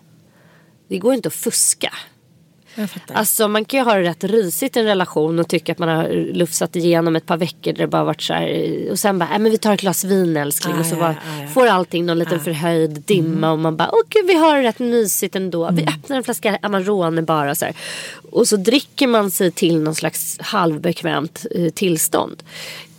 Det går inte att fuska. Alltså man kan ju ha det rätt risigt i en relation och tycka att man har lufsat igenom ett par veckor där det bara varit så här och sen bara, äh, men vi tar ett glas vin älskling Ah, och så ja, bara, ja, ja. får allting någon liten förhöjd dimma och man bara, åh gud vi har det rätt mysigt ändå. Vi öppnar en flaska Amarone bara så här. Och så dricker man sig till någon slags halvbekvämt eh, tillstånd.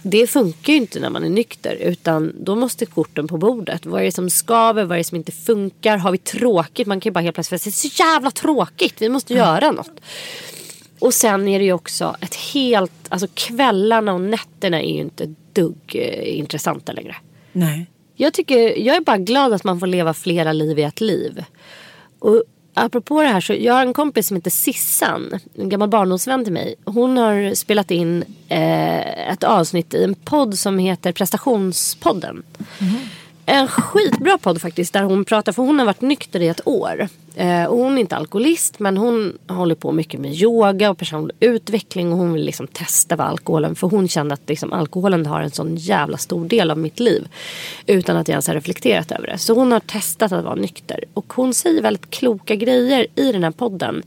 Det funkar ju inte när man är nykter utan då måste korten på bordet. Vad är det som skaver? Vad är det som inte funkar? Har vi tråkigt? Man kan ju bara helt plötsligt säga det är så jävla tråkigt. Vi måste göra något. Och sen är det ju också ett helt, alltså kvällarna och nätterna är ju inte dugg eh, intressanta längre. Nej. Jag, tycker, jag är bara glad att man får leva flera liv i ett liv. Och apropå det här så jag har en kompis som heter Sissan, en gammal barndomsvän till mig. Hon har spelat in eh, ett avsnitt i en podd som heter Prestationspodden. Mhm. En skitbra podd faktiskt där hon pratar, för hon har varit nykter i ett år. Eh, och hon är inte alkoholist men hon håller på mycket med yoga och personlig utveckling och hon vill liksom testa vad alkoholen, för hon kände att liksom alkoholen har en sån jävla stor del av mitt liv. Utan att jag ens har reflekterat över det. Så hon har testat att vara nykter och hon säger väldigt kloka grejer i den här podden.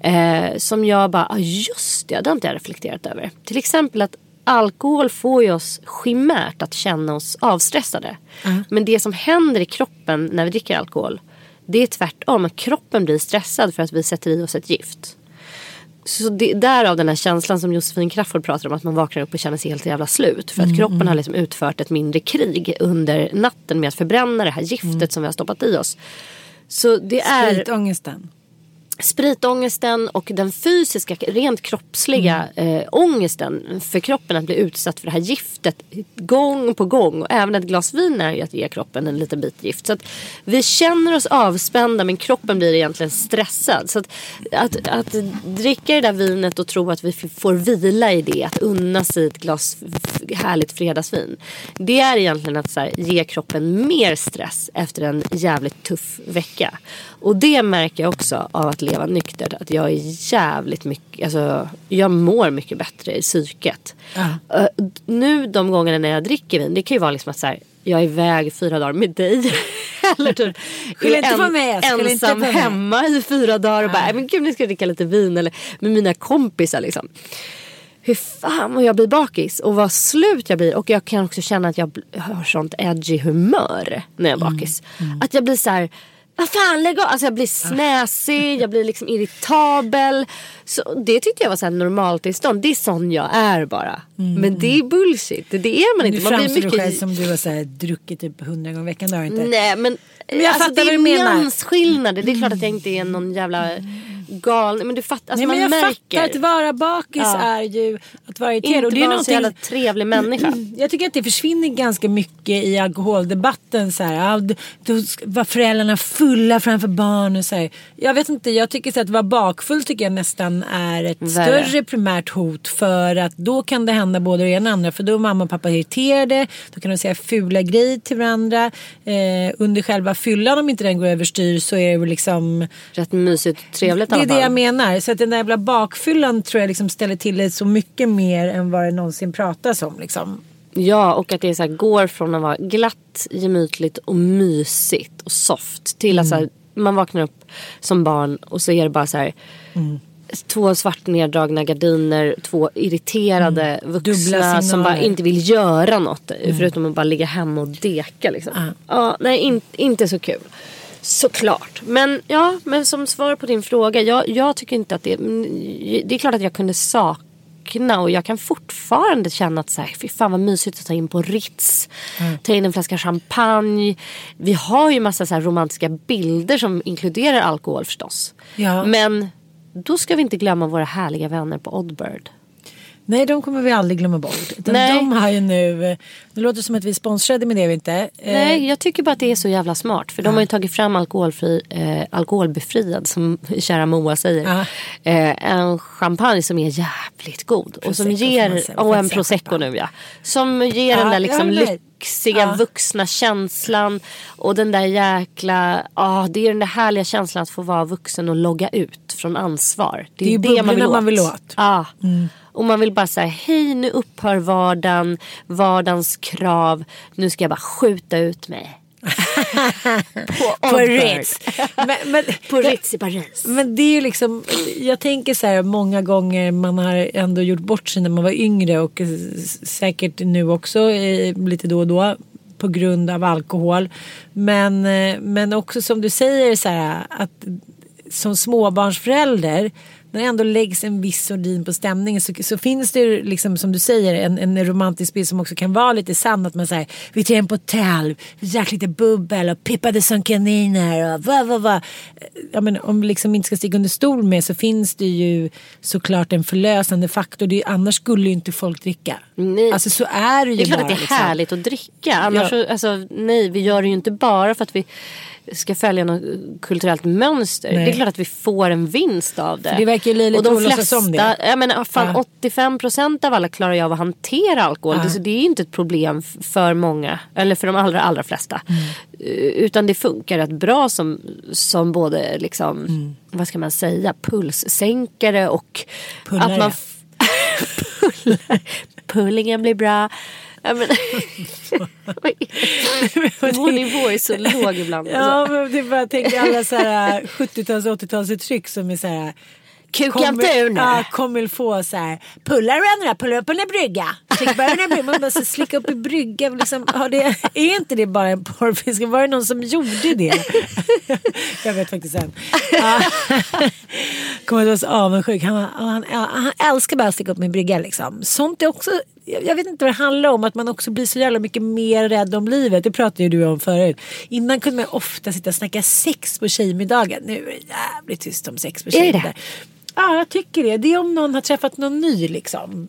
Eh, som jag bara, ah, just det, det har inte jag reflekterat över. Till exempel att alkohol får ju oss chimärt att känna oss avstressade. Men det som händer i kroppen när vi dricker alkohol. Det är tvärtom. Att kroppen blir stressad för att vi sätter i oss ett gift. så det, därav den här känslan som Josefin Crafoord pratar om att man vaknar upp och känner sig helt jävla slut. För att Mm, kroppen mm. har liksom utfört ett mindre krig under natten med att förbränna det här giftet Mm. som vi har stoppat i oss. Så det är Spritångesten spritångesten och den fysiska, rent kroppsliga Mm. eh, ångesten för kroppen att bli utsatt för det här giftet gång på gång. Och även ett glas vin är ju att ge kroppen en liten bit gift. Så att vi känner oss avspända men kroppen blir egentligen stressad. Så att, att, att dricka det där vinet och tro att vi får vila i det, att unna sig ett glas härligt fredagsvin. Det är egentligen att så här, ge kroppen mer stress efter en jävligt tuff vecka. Och det märker jag också av att leva nyktert. Att jag är jävligt mycket, alltså jag mår mycket bättre i psyket. Eh, nu de gångerna när jag dricker vin, det kan ju vara liksom att så här, jag är iväg fyra dagar med dig. [LAUGHS] Eller typ, Skyll inte på mig, skyll inte ensam mig. hemma i fyra dagar och bara, "Nej, men gud nu ska jag dricka lite vin. Eller med mina kompisar liksom. Hur fan vad jag blir bakis och vad slut jag blir. Och jag kan också känna att jag har sånt edgy humör när jag är bakis. Att jag blir så här. Vad fan lägg av. Alltså jag blir snäsig, jag blir liksom irritabel. Så det tyckte jag var så här normaltillstånd. Det är sån jag är bara. Men det är bullshit. Det är man Nu inte. Man blir framstår du själv mycket... som du har så här, druckit typ hundra gånger i veckan. Det har inte. Nej men, Men jag alltså, fattar det är nyansskillnader. Det är klart att jag inte är någon jävla galen. Men du fattar, alltså, Nej, men man jag märker. fattar att vara bakis Ja. är ju att vara irriterad. Inte vara en så jävla trevlig människa. Jag tycker att det försvinner ganska mycket i alkoholdebatten. Så här, då var föräldrarna fulla framför barn. Och så här. Jag vet inte, jag tycker så att vara bakfull tycker jag nästan är ett Värre. större primärt hot. För att då kan det hända både det ena och andra. För då är mamma och pappa irriterade. Då kan de säga fula grejer till varandra. Eh, under själva fyllan om inte den går överstyr så är det väl liksom Rätt mysigt och trevligt det är det jag menar. Så att den där jävla bakfyllan tror jag liksom ställer till det så mycket mer än vad det någonsin pratas om. Liksom. Ja och att det så här, går från att vara glatt, gemytligt och mysigt och soft till att så Mm. här, man vaknar upp som barn och så är det bara så här Mm. Två svart neddragna gardiner, två irriterade vuxna Dubbla som bara inte vill göra något förutom att bara ligga hemma och deka. Liksom. Ja, nej, in, inte så kul. Såklart. Men ja, men som svar på din fråga. Jag, jag tycker inte att det... Det är klart att jag kunde sakna och jag kan fortfarande känna att så här, fy fan vad mysigt att ta in på Ritz. Ta in en flaska champagne. Vi har ju massa så romantiska bilder som inkluderar alkohol förstås. Ja. Men då ska vi inte glömma våra härliga vänner på Oddbird. Nej, de kommer vi aldrig glömma bort. Nej. De har ju nu, det låter som att vi är sponsrade med det vi inte. Eh, Nej, jag tycker bara att det är så jävla smart. För de har ju tagit fram alkoholfri, eh, alkoholbefriad, som kära Moa säger. Eh, en champagne som är jävligt god. och som Prosecco får man ger, och en prosecco nu ja. Som ger Ja, den där liksom lyxiga Ja. vuxna känslan. Och den där jäkla, ja det är den där härliga känslan att få vara vuxen och logga ut från ansvar. Det är ju det man vill åt. man vill åt. Ja. Och man vill bara säga hej nu upphör vardagen, vardagens krav. Nu ska jag bara skjuta ut mig. [LAUGHS] på På. Ritz. [LAUGHS] Men, men, [LAUGHS] På Ritz i Paris. Men det är ju liksom, jag tänker så här många gånger man har ändå gjort bort sig när man var yngre och säkert nu också eh, lite då och då på grund av alkohol. Men, eh, men också som du säger så här att som småbarnsförälder när det ändå läggs en viss sordin på stämningen så, så finns det liksom som du säger en, en romantisk bild som också kan vara lite sann. Att man säger vi tar en på hotell, vi drack lite bubbel och pippade som kaniner och vad vad vad. Ja, men om vi liksom inte ska sticka under stol med så finns det ju såklart en förlösande faktor. Det, annars skulle ju inte folk dricka. Nej. Alltså så är det ju Det är klart bara. att det är liksom. härligt att dricka. Annars Ja. så, alltså, nej, vi gör det ju inte bara för att vi ska följa något kulturellt mönster. Nej. Det är klart att vi får en vinst av det. För det verkar ju löjligt Och de att låtsas flesta, om det. Jag menar, fan, Ja. 85% av alla klarar ju av att hantera alkohol. Ja. Det, så det är ju inte ett problem för många. Eller för de allra, allra flesta. Mm. Eh, Utan det funkar rätt bra som, som både liksom, Mm. vad ska man säga, pulssänkare och Pullare. att man. [LAUGHS] Pullingen blir bra. Ja, men, [LAUGHS] Vår nivå är så låg ibland. Ja, Alltså. men det är bara, tänker alla så här 70-tals och 80-talsuttryck som är så här Kukaltur nu. Ja, kommer få så här. Pullar varandra, pullar upp en brygga. Slick bara en brygga. Man bara så slicka upp i brygga. Liksom, har det, är inte det bara en porrfisk? Var det någon som gjorde det? [LAUGHS] Jag vet faktiskt inte. Ja. Kommer att vara så avundsjuk. Han, han, han älskar bara att sticka upp med brygga liksom. Sånt är också jag vet inte vad det handlar om, att man också blir så jävla mycket mer rädd om livet. Det pratade ju du om förut. Innan kunde man ofta sitta och snacka sex på tjejmiddagar. Nu är det jävligt tyst om sex på tjejmiddagar. Ja, jag tycker det. Det är om någon har träffat någon ny liksom.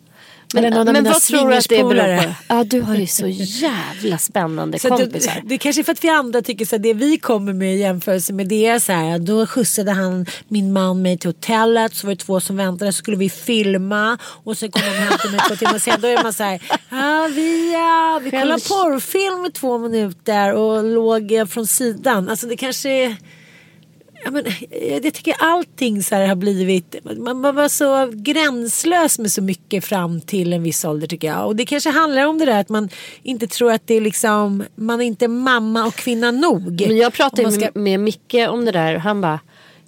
Men, men mina vad tror du att det beror på? Ja, du har ju så jävla spännande Så att kompisar. det, det är kanske är för att vi andra tycker här, det vi kommer med i jämförelse med det är så här. Då skjutsade han min man mig till hotellet. Så var det två som väntade. Så skulle vi filma. Och sen kom de hem till mig två timmar senare. Då är man så här. Vi, ja, vi kollade porrfilm i två minuter. Och låg från sidan. Alltså det kanske är... Ja, men, eh, jag tycker allting så här har blivit, man, man var så gränslös med så mycket fram till en viss ålder tycker jag. Och det kanske handlar om det där att man inte tror att det är liksom, man är inte mamma och kvinna nog. Men jag pratade man med, ska- med Micke om det där och han bara,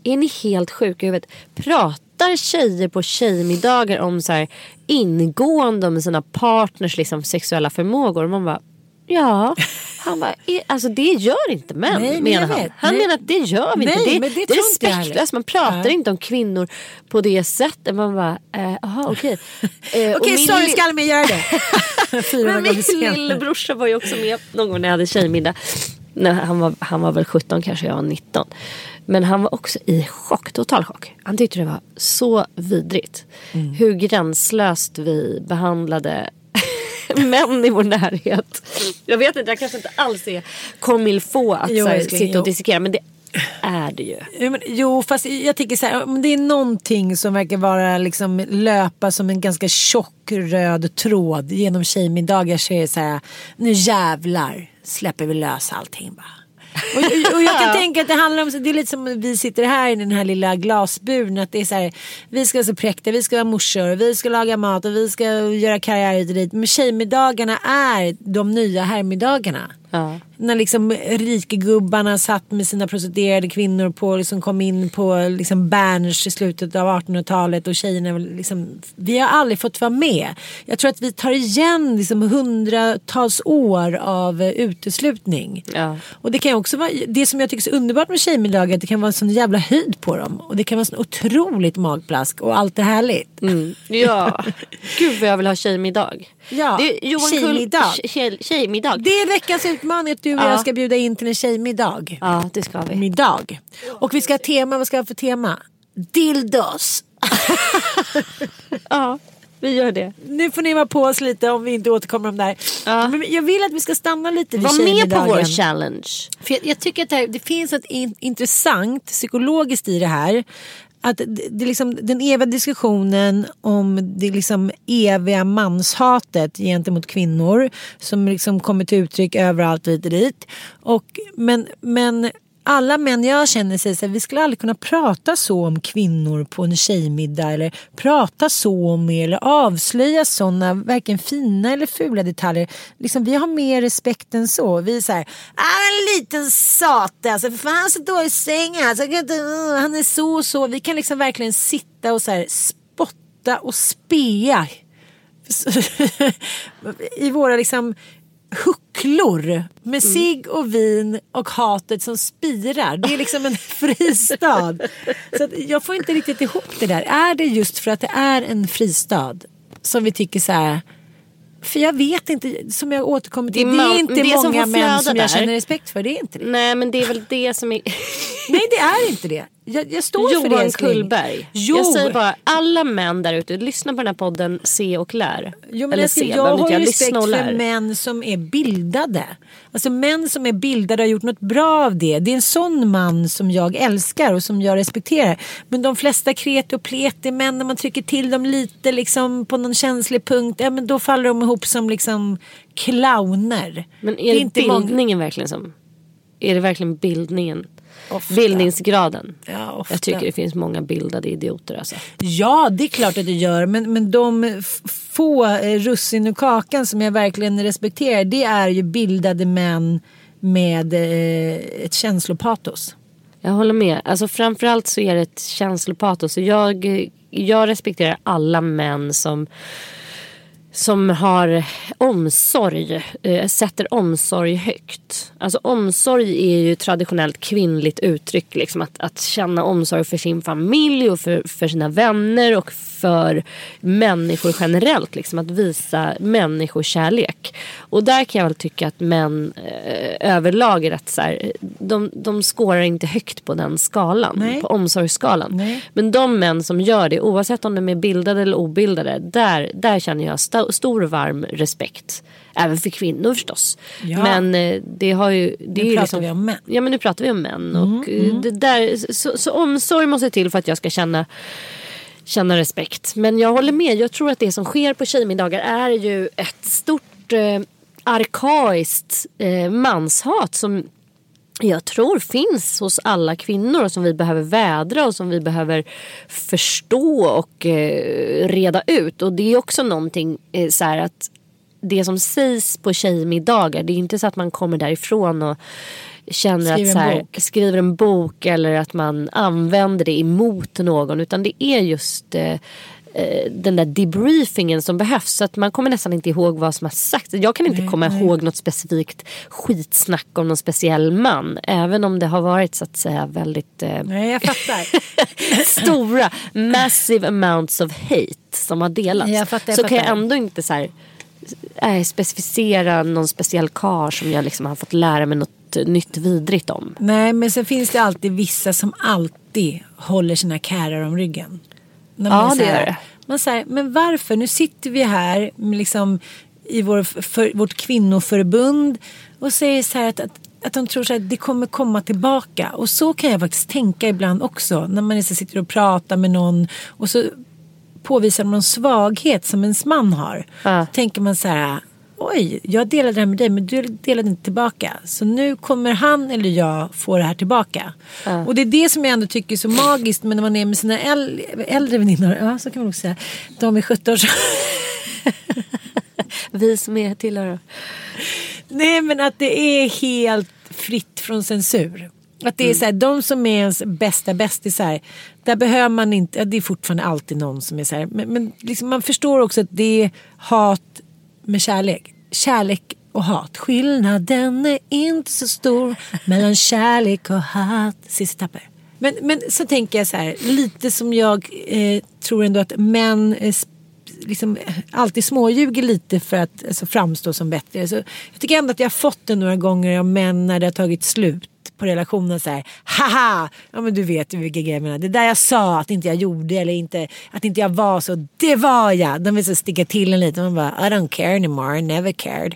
är ni helt sjuka i huvudet? Pratar tjejer på tjejmiddagar om så här ingående med sina partners liksom, sexuella förmågor? Och man bara, ja. [LAUGHS] Han bara, "Eh, alltså det gör inte män Nej, men menar han. vet. Han Nej. menar att det gör vi Nej, inte. Det, men det det, är respektlöst. Man pratar Ja. inte om kvinnor på det sättet. Man bara, eh, aha okej. [LAUGHS] Eh, och Okej, min sorry, lill- ska aldrig mer göra det. [LAUGHS] 400 men min lillebrorsa var ju också med någon gång när jag hade tjejmiddag. När han, var, han var väl 17 kanske, jag var 19. Men han var också i chock, total chock. Han tyckte det var så vidrigt. Mm. Hur gränslöst vi behandlade [LAUGHS] män i vår närhet. Jag vet inte, jag kanske inte alls är comme faut att Jo, här, sitta jo. och dissekera. Men det är det ju. Jo, men, jo, fast jag tycker så här, om det är någonting som verkar vara liksom löpa som en ganska tjock röd tråd genom tjejmiddagar så är det så här, nu jävlar släpper vi lös allting bara. Och, och, och jag kan tänka att det handlar om, det är lite som vi sitter här i den här lilla glasburen. Att det är så här, vi ska vara så präktiga, vi ska vara morsor, vi ska laga mat och vi ska göra karriär hit och dit. Men tjejmiddagarna är de nya herrmiddagarna. Ja. När liksom rikegubbarna satt med sina prostituerade kvinnor på, liksom kom in på liksom Berns i slutet av 1800-talet och tjejerna liksom, vi har aldrig fått vara med. Jag tror att vi tar igen liksom hundratals år av eh, uteslutning. Ja. Och det kan också vara, det som jag tycker är så underbart med tjejmiddagar att det kan vara en sån jävla höjd på dem. Och det kan vara så otroligt magplask och allt är härligt. Mm. Ja, [LAUGHS] gud vad jag vill ha tjejmiddag. Ja, det är Johan tjejmiddag. Tjej, tjejmiddag. Det är veckans utmaning att du och Ja. jag ska bjuda in till en tjejmiddag. Ja, det ska vi. Middag. Och vi ska ha tema, vad ska vi ha för tema? Dildos. [LAUGHS] Ja, vi gör det. Nu får ni vara på oss lite om vi inte återkommer om det här. Ja. Men jag vill att vi ska stanna lite vid Var med på vår challenge. För jag, jag tycker att det, här, det finns ett in, intressant psykologiskt i det här. Att det, det liksom, den eviga diskussionen om det liksom eviga manshatet gentemot kvinnor som liksom kommer till uttryck överallt hit och dit. Och, men, men alla män jag känner säger så här, vi skulle aldrig kunna prata så om kvinnor på en tjejmiddag eller prata så om er eller avslöja sådana varken fina eller fula detaljer. Liksom, vi har mer respekt än så. Vi är så här, ah, en liten sate alltså, för fan så dålig säng. Alltså, uh, han är så och så. Vi kan liksom verkligen sitta och så här, spotta och spea [LAUGHS] i våra liksom hucklor med cigg och vin och hatet som spirar. Det är liksom en [LAUGHS] fristad. Så jag får inte riktigt ihop det där. Är det just för att det är en fristad som vi tycker så här för jag vet inte, som jag återkommer till, Det det är inte det som många får män som jag där. känner respekt för. Det är inte det. Nej men det är väl det som är... Nej det är inte det. Jag, jag står för det Johan. Kullberg. Jo. Jag säger bara alla män där ute, lyssna på den här podden Se och lär. Jo, Eller alltså, se, jag behöver har inte jag respekt för män som är bildade. Alltså män som är bildade har gjort något bra av det. Det är en sån man som jag älskar och som jag respekterar. Men de flesta kreti och pleti män när man trycker till dem lite liksom på någon känslig punkt. Ja, men då faller de ihop som liksom clowner. Men är det, inte många- bildningen verkligen som... Är det verkligen bildningen? Ofta. Bildningsgraden. Ja, ofta. Jag tycker det finns många bildade idioter alltså. Ja, det är klart att det gör. Men, men de få eh, russin ur kakan som jag verkligen respekterar det är ju bildade män med eh, ett känslopatos. Jag håller med. Alltså framförallt så är det ett känslopatos. Jag, jag respekterar alla män som som har omsorg, eh, sätter omsorg högt. Alltså omsorg är ju traditionellt kvinnligt uttryck. Liksom att, att känna omsorg för sin familj och för, för sina vänner och för människor generellt. Liksom att visa människokärlek. Och där kan jag väl tycka att män eh, överlag är rätt så här, de, de skårar inte högt på den skalan. Nej. På omsorgsskalan. Nej. Men de män som gör det, oavsett om de är bildade eller obildade, där, där känner jag st- stor varm respekt. Även för kvinnor förstås. Ja. Men eh, det har ju... Det Nu är pratar liksom, vi om män. Ja men nu pratar vi om män. Mm, och, eh, Det där, så, så omsorg måste till för att jag ska känna känna respekt. Men jag håller med. Jag tror att det som sker på tjejmiddagar är ju ett stort eh, arkaiskt eh, manshat som jag tror finns hos alla kvinnor och som vi behöver vädra och som vi behöver förstå och eh, reda ut. Och det är också någonting eh, så här att det som sägs på tjejmiddagar det är inte så att man kommer därifrån och känner Skriver att så här, skriver en bok eller att man använder det emot någon utan det är just eh, eh, den där debriefingen som behövs. Så att man kommer nästan inte ihåg vad som har sagts. Jag kan inte Nej, komma nej. ihåg något specifikt skitsnack om någon speciell man. Även om det har varit så att säga väldigt eh, Nej, jag fattar. [LAUGHS] stora, massive amounts of hate som har delats. Jag fattar, jag så kan jag fattar. ändå inte så här, äh, specificera någon speciell kar som jag liksom har fått lära mig något nytt vidrigt om. Nej, men sen finns det alltid vissa som alltid håller sina kärar om ryggen. När Ja, man är så det här- gör det. Man säger, men varför? Nu sitter vi här liksom, i vår, för, vårt kvinnoförbund och säger så här att, att, att de tror så här, att det kommer komma tillbaka. Och så kan jag faktiskt tänka ibland också. När man så sitter och pratar med någon och så påvisar någon svaghet som ens man har. Ja. Då tänker man så här. Oj, jag delade det här med dig men du delade inte tillbaka. Så nu kommer han eller jag få det här tillbaka. Och det är det som jag ändå tycker är så magiskt. Men när man är med sina äl- äldre väninnor. Ja, så kan man också säga. De är 17 år. [LAUGHS] Vi som är tillhör Nej men att det är helt fritt från censur. Att det är så här, de som är ens bästa bästisar. Där behöver man inte, det är fortfarande alltid någon som är så här. Men, men liksom man förstår också att det är hat med kärlek. Kärlek och hat. Skillnaden är inte så stor mellan [LAUGHS] kärlek och hat. Sista tapper. Men, men så tänker jag så här, lite som jag eh, tror ändå att män eh, liksom eh, alltid småljuger lite för att alltså, framstå som bättre. Så jag tycker ändå att jag har fått det några gånger av män när det har tagit slut på relationen så här, haha, ja men du vet ju vilka grejer jag menar. Det där jag sa att inte jag gjorde eller inte, att inte jag var så, det var jag. De vill så sticka till en lite, man bara, I don't care anymore, I never cared.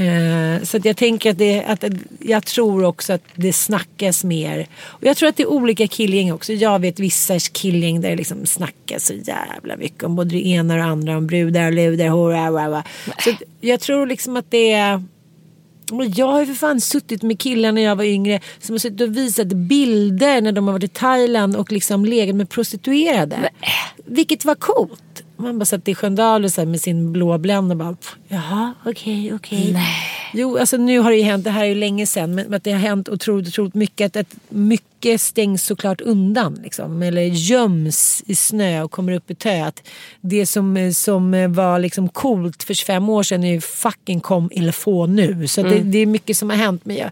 Uh, så att jag tänker att, det, att jag tror också att det snackas mer. Och jag tror att det är olika killgäng också. Jag vet vissa killgäng där det liksom snackas så jävla mycket om både det ena och det andra. Om brudar och ludar. Hurra, hurra, hurra. Så att jag tror liksom att det är jag har ju för fan suttit med killar när jag var yngre som har suttit och visat bilder när de har varit i Thailand och liksom legat med prostituerade. Vilket var coolt. Man bara satt i Sköndal och så med sin blå bländ och bara jaha okej okej. Jo alltså nu har det ju hänt, det här är ju länge sedan men att det har hänt otroligt, otroligt mycket. Att, att mycket stängs såklart undan liksom. Eller göms i snö och kommer upp i tö. Att det som, som var liksom coolt för 25 år sedan är ju fucking kom eller få nu. Så det, det är mycket som har hänt. Men jag,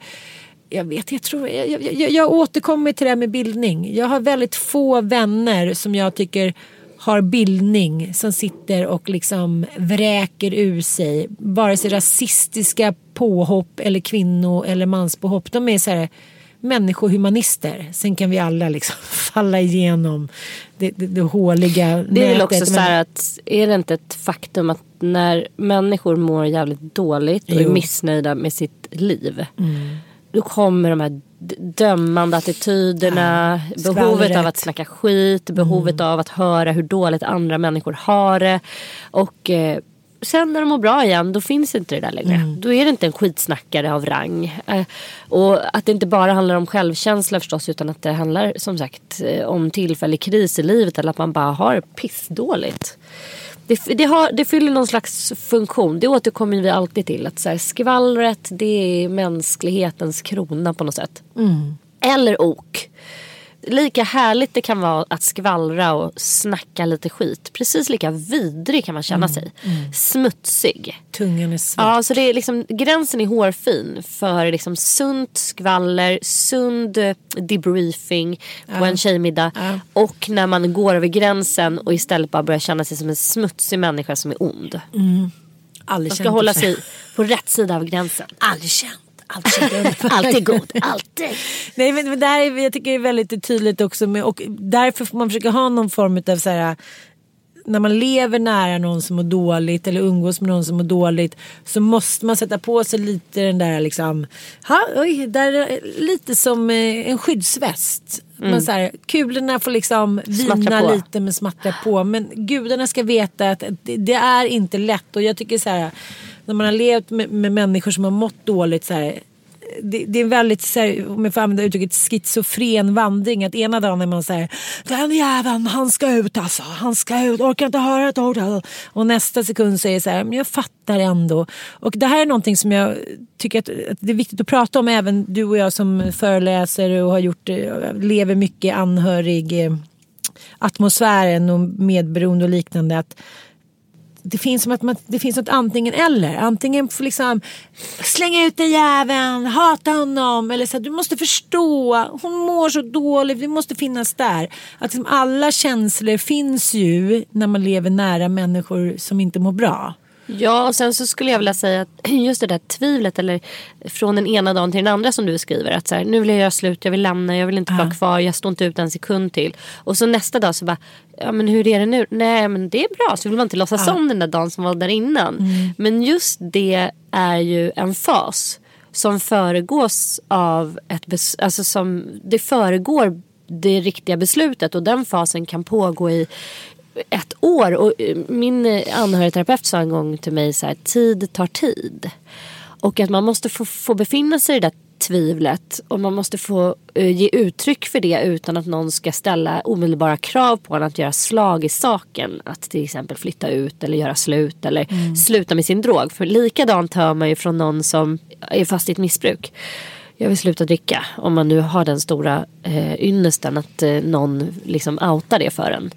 jag vet, jag tror, jag, jag, jag, jag återkommer till det här med bildning. Jag har väldigt få vänner som jag tycker har bildning som sitter och liksom vräker ur sig vare sig rasistiska påhopp eller kvinno eller manspåhopp. De är så här människohumanister. Sen kan vi alla liksom [LAUGHS] falla igenom det, det, det håliga Det är väl också så här att är det inte ett faktum att när människor mår jävligt dåligt och är Jo. Mm. missnöjda med sitt liv. Då kommer de här dömande attityderna, Ja, behovet av att snacka skit, behovet av att höra hur dåligt andra människor har det. Och eh, sen när de mår bra igen då finns inte det där längre. Mm. Då är det inte en skitsnackare av rang. Eh, och att det inte bara handlar om självkänsla förstås utan att det handlar som sagt eh, om tillfällig kris i livet eller att man bara har pissdåligt. Det, det, har, det fyller någon slags funktion. Det återkommer vi alltid till. Att så här, skvallret det är mänsklighetens krona på något sätt. Eller ok. Lika härligt det kan vara att skvallra och snacka lite skit. Precis lika vidrig kan man känna sig. Smutsig. Tungan är svart. Ja, så det är liksom, gränsen är hårfin för liksom sunt skvaller, sund debriefing på Ja. en tjejmiddag. Ja. Och när man går över gränsen och istället bara börjar känna sig som en smutsig människa som är ond. Aldrig Man ska hålla sig på rätt sida av gränsen. Aldrig känt. Aldrig känt. Alltid god, alltid. Nej men, men där är, jag tycker det är väldigt tydligt också med, och därför får man försöka ha någon form av så här när man lever nära någon som mår dåligt eller umgås med någon som mår dåligt så måste man sätta på sig lite den där liksom, ha, oj, där, är lite som eh, en skyddsväst. Man, så här, kulorna får liksom vina lite men smattra på. Men gudarna ska veta att det, det är inte lätt och jag tycker så här när man har levt med, med människor som har mått dåligt så här det, det är en väldigt, så här, om jag får använda uttrycket, schizofren vandring. Att ena dagen är man så här, den jäveln han ska ut alltså, han ska ut, orkar inte höra ett ord. Och nästa sekund säger så här, men jag fattar ändå. Och det här är någonting som jag tycker att, att det är viktigt att prata om, även du och jag som föreläser och har gjort, lever mycket anhörig eh, atmosfären och medberoende och liknande. Att det finns som att man, det finns något antingen eller. Antingen får liksom slänga ut den jäveln, hata honom. Eller så här, du måste förstå, hon mår så dåligt, vi måste finnas där. Att liksom alla känslor finns ju när man lever nära människor som inte mår bra. Ja, och sen så skulle jag vilja säga att [CLEARS THROAT] just det där tvivlet eller från den ena dagen till den andra som du skriver. Att så här, nu vill jag göra slut, jag vill lämna, jag vill inte vara kvar, jag står inte ut en sekund till. Och så nästa dag så bara, ja men hur är det nu? Nej men det är bra, så vill man inte låtsas om den där dagen som var där innan. Men just det är ju en fas som föregås av ett bes- alltså som det föregår det riktiga beslutet och den fasen kan pågå i ett år. Och eh, min eh, anhörigterapeut sa en gång till mig så här, tid tar tid. Och att man måste få, få befinna sig i det där tvivlet och man måste få eh, ge uttryck för det utan att någon ska ställa omedelbara krav på en att göra slag i saken. Att till exempel flytta ut eller göra slut eller sluta med sin drog. För likadant hör man ju från någon som är fast i ett missbruk. Jag vill sluta dricka. Om man nu har den stora eh, ynnesten att eh, någon liksom outar det för en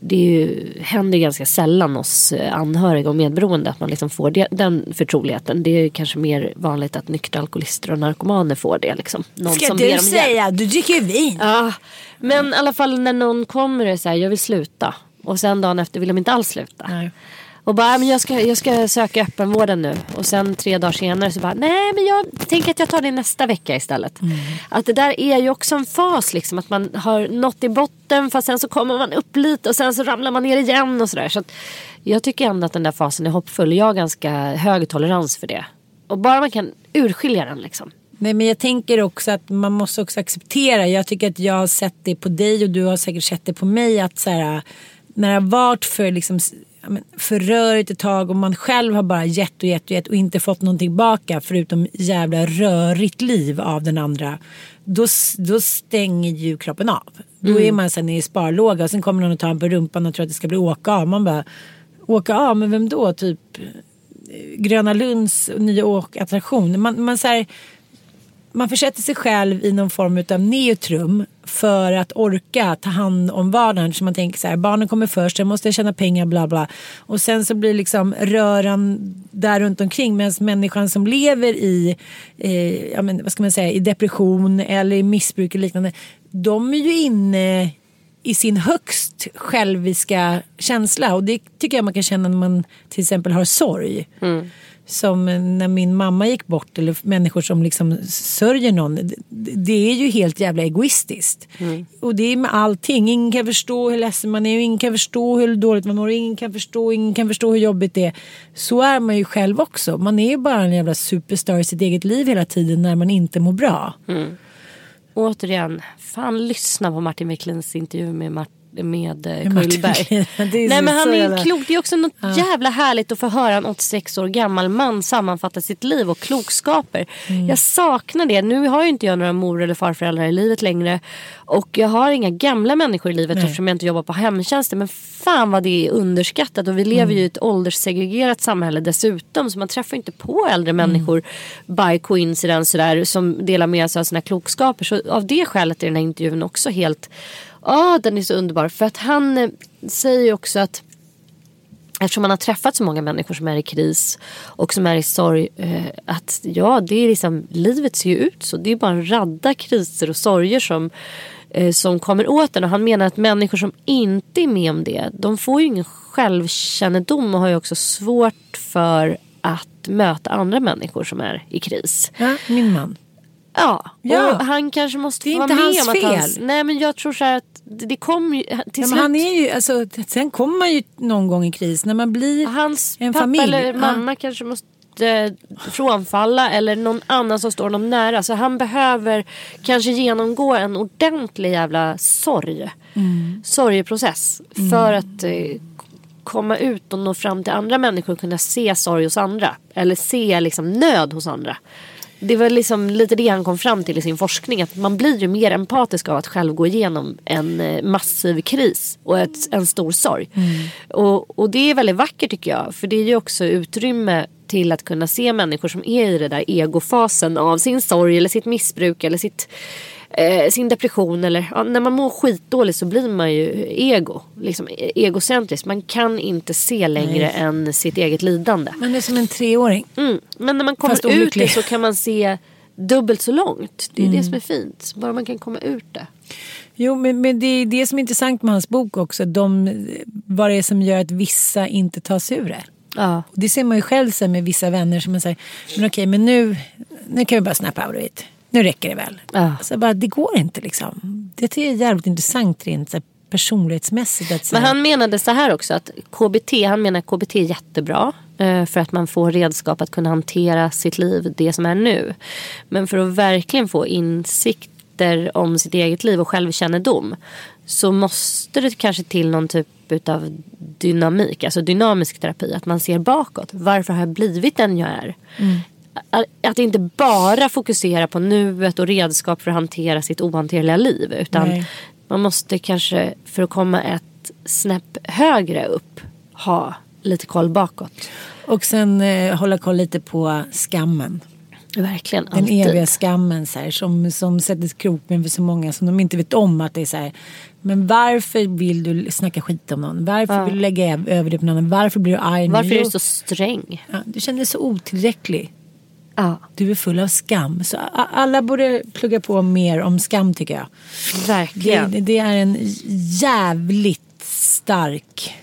det ju, händer ganska sällan hos eh, anhöriga och medberoende att man liksom får det, den förtroligheten. Det är kanske mer vanligt att nyktra alkoholister och narkomaner får det. Liksom. Någon Ska du säga, du dricker ju vin. Ja, men i alla fall när någon kommer och säger jag vill sluta. Och sen dagen efter vill de inte alls sluta. Nej. Och bara, "Ja, men jag ska, jag ska söka öppenvården nu. Och sen tre dagar senare så bara, nej men jag tänker att jag tar det nästa vecka istället. Att det där är ju också en fas liksom. Att man har nått i botten fast sen så kommer man upp lite och sen så ramlar man ner igen och sådär. Så jag tycker ändå att den där fasen är hoppfull. Jag har ganska hög tolerans för det. Och bara man kan urskilja den liksom. Nej, men jag tänker också att man måste också acceptera. Jag tycker att jag har sett det på dig och du har säkert sett det på mig. Att så här, när det har varit för, liksom, men, för rörigt ett tag och man själv har bara gett och gett och gett och inte fått någonting tillbaka förutom jävla rörigt liv av den andra. Då, då stänger ju kroppen av. Då är man sen i sparlåga och sen kommer någon och tar en på rumpan och tror att det ska bli åka av. Man bara, åka av? Men vem då? Typ Gröna Lunds nya åkattraktion. Man, man, så här, man försätter sig själv i någon form av neutrum för att orka ta hand om vardagen. Så man tänker så här, barnen kommer först, sen måste jag tjäna pengar, bla bla. Och sen så blir liksom röran där runt omkring medan människan som lever i, eh, ja, men, vad ska man säga, i depression eller i missbruk och liknande. De är ju inne i sin högst själviska känsla och det tycker jag man kan känna när man till exempel har sorg. Mm. Som när min mamma gick bort eller människor som liksom sörjer någon. Det, är ju helt jävla egoistiskt. Och det är med allting. Ingen kan förstå hur ledsen man är. Ingen kan förstå hur dåligt man mår. Ingen kan förstå, ingen kan förstå hur jobbigt det är. Så är man ju själv också. Man är ju bara en jävla superstar i sitt eget liv hela tiden när man inte mår bra. Återigen, fan lyssna på Martin Wiklunds intervju med, Mart- med eh, Kullberg. [LAUGHS] Är Nej men han är ju klok. Det är också något Ja. jävla härligt att få höra en 86 år gammal man sammanfatta sitt liv och klokskaper. Mm. Jag saknar det. Nu har ju inte jag några mor eller farföräldrar i livet längre. Och jag har inga gamla människor i livet Nej. eftersom jag inte jobbar på hemtjänsten. Men fan vad det är underskattat. Och vi lever Mm. ju i ett ålderssegregerat samhälle dessutom. Så man träffar inte på äldre människor by coincidence sådär, som delar med sig av sina klokskaper. Så av det skälet är den här intervjun också helt Ja, den är så underbar. För att han eh, säger ju också att eftersom man har träffat så många människor som är i kris och som är i sorg. Eh, att ja, det är liksom, livet ser ju ut så. Det är bara en radda kriser och sorger som, eh, som kommer åt en. Och han menar att människor som inte är med om det, de får ju ingen självkännedom och har ju också svårt för att möta andra människor som är i kris. Ja, min man. Ja, Ja. och han kanske måste Det är få inte vara med hans om att fel. hans, Nej men jag tror så här att det, kommer ju till Ja, slut. men han är ju, alltså, sen kommer man ju någon gång i kris när man blir Hans en pappa familj. eller Ja. mamma kanske måste eh, frånfalla eller någon annan som står honom nära. Så han behöver kanske genomgå en ordentlig jävla sorg. Mm. Sorgeprocess. För att eh, komma ut och nå fram till andra människor och kunna se sorg hos andra. Eller se liksom nöd hos andra. Det var liksom lite det han kom fram till i sin forskning. Att man blir ju mer empatisk av att själv gå igenom en eh, massiv kris och ett, en stor sorg. Och, och det är väldigt vackert tycker jag. För det är ju också utrymme till att kunna se människor som är i den där egofasen av sin sorg eller sitt missbruk eller sitt, eh, sin depression. Eller, ja, när man mår skitdåligt så blir man ju ego. Liksom e- egocentrisk. Man kan inte se längre Nej. än sitt eget lidande. Man är som en treåring. Mm. Men när man kommer ut det så kan man se dubbelt så långt. Det är det Mm. som är fint. Bara man kan komma ut det. Jo, men, men det är det som är intressant med hans bok också. De, vad det är som gör att vissa inte tar sig ur det. Ja. Det ser man ju själv sen med vissa vänner som man säger, men okej, men nu, nu kan vi bara snappa out of it. Nu räcker det väl. Ja. Så bara, det går inte liksom. Det tycker jag är jävligt intressant rent så här, personlighetsmässigt. Att, så Men han menade så här också att KBT, han menar KBT är jättebra. eh, För att man får redskap att kunna hantera sitt liv, det som är nu. Men för att verkligen få insikter om sitt eget liv och självkännedom. Så måste det kanske till någon typ av dynamik, alltså dynamisk terapi. Att man ser bakåt. Varför har jag blivit den jag är? Att- Att inte bara fokusera på nuet och redskap för att hantera sitt ohanterliga liv. Utan Nej. man måste kanske för att komma ett snäpp högre upp ha lite koll bakåt. Och sen eh, hålla koll lite på skammen. Verkligen, Den alltid. eviga skammen så här, som, som sätter kroppen för så många som de inte vet om att det är så här. Men varför vill du snacka skit om någon? Varför Ja. vill du lägga öv- över det på någon annan? Varför blir du arg? Varför är du så sträng? Ja, du känner dig så otillräcklig. Ja. Du är full av skam. Så alla borde plugga på mer om skam tycker jag. Verkligen. det, det är en jävligt stark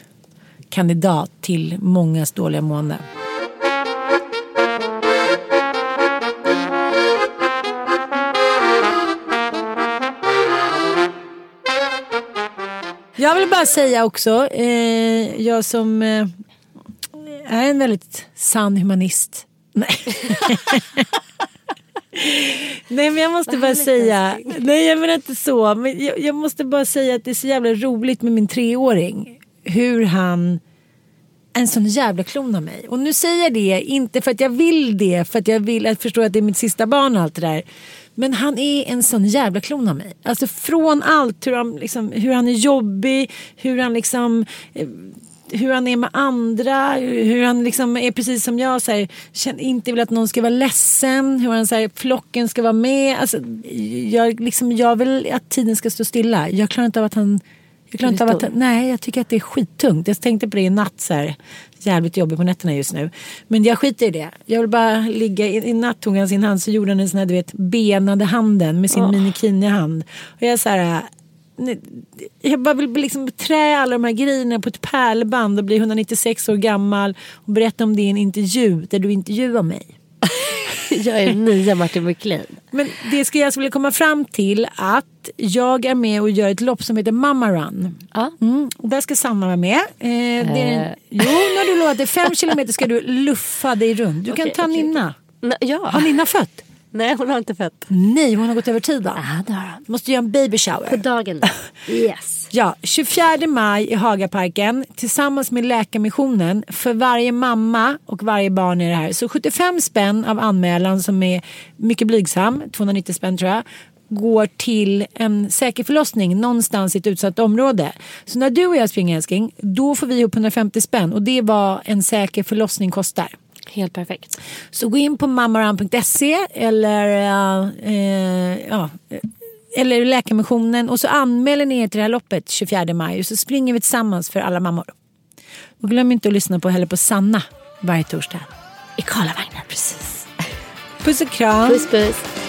kandidat till mångas dåliga mående. Jag vill bara säga också, eh, jag som eh, är en väldigt sann humanist. Nej. [LAUGHS] Nej men jag måste bara säga, nej jag menar inte så, men jag, jag måste bara säga att det är så jävla roligt med min treåring. Hur han en sån jävla klon av mig. Och nu säger jag det, inte för att jag vill det, för att jag vill att förstå att det är mitt sista barn och allt det där. Men han är en sån jävla klon av mig. Alltså från allt, hur han, liksom, hur han är jobbig, hur han liksom hur han är med andra, hur han liksom är precis som jag, så här, inte vill att någon ska vara ledsen, hur han säger flocken ska vara med. Alltså, jag, liksom, jag vill att tiden ska stå stilla. Jag klarar inte av att han jag klarar inte av att, nej, jag tycker att det är skittungt. Jag tänkte på det i natt så här. Jävligt jobbigt på nätterna just nu. Men jag skiter i det. Jag vill bara ligga, i, i natt tog han sin hand så gjorde han en sån här du vet benade handen med sin Åh. minikini-hand. Och jag så här, jag bara vill liksom trä alla de här grejerna på ett pärlband och bli 196 år gammal och berätta om det i en intervju där du intervjuar mig. [LAUGHS] Jag är nya Martin Wiklin. Men det ska jag alltså vilja komma fram till att jag är med och gör ett lopp som heter Mamma Run. Ja. Mm, och där ska Sanna vara med. Eh, det är en, Eh. jo, har du lovat. Fem kilometer ska du luffa dig runt. Du kan Okej, ta okej, Ninna. Ja. Har Ninna fött? Nej, hon har inte fött. Nej, hon har gått över tiden. Ja, det har hon. Måste göra en baby shower. På dagen. [LAUGHS] Yes. Ja, 24 maj i Hagaparken tillsammans med Läkarmissionen för varje mamma och varje barn är det här. Så 75 spänn av anmälan som är mycket blygsam, 290 spänn tror jag går till en säker förlossning någonstans i ett utsatt område. Så när du och jag springer älskling, då får vi ihop 150 spänn och det är vad en säker förlossning kostar. Helt perfekt. Så gå in på mammaran.se eller, uh, ja, eller Läkarmissionen och så anmäler ni er till det här loppet 24 maj och så springer vi tillsammans för alla mammor. Och glöm inte att lyssna på heller på Sanna varje torsdag. I Karlavagnen. Precis. Puss och kram. Puss puss.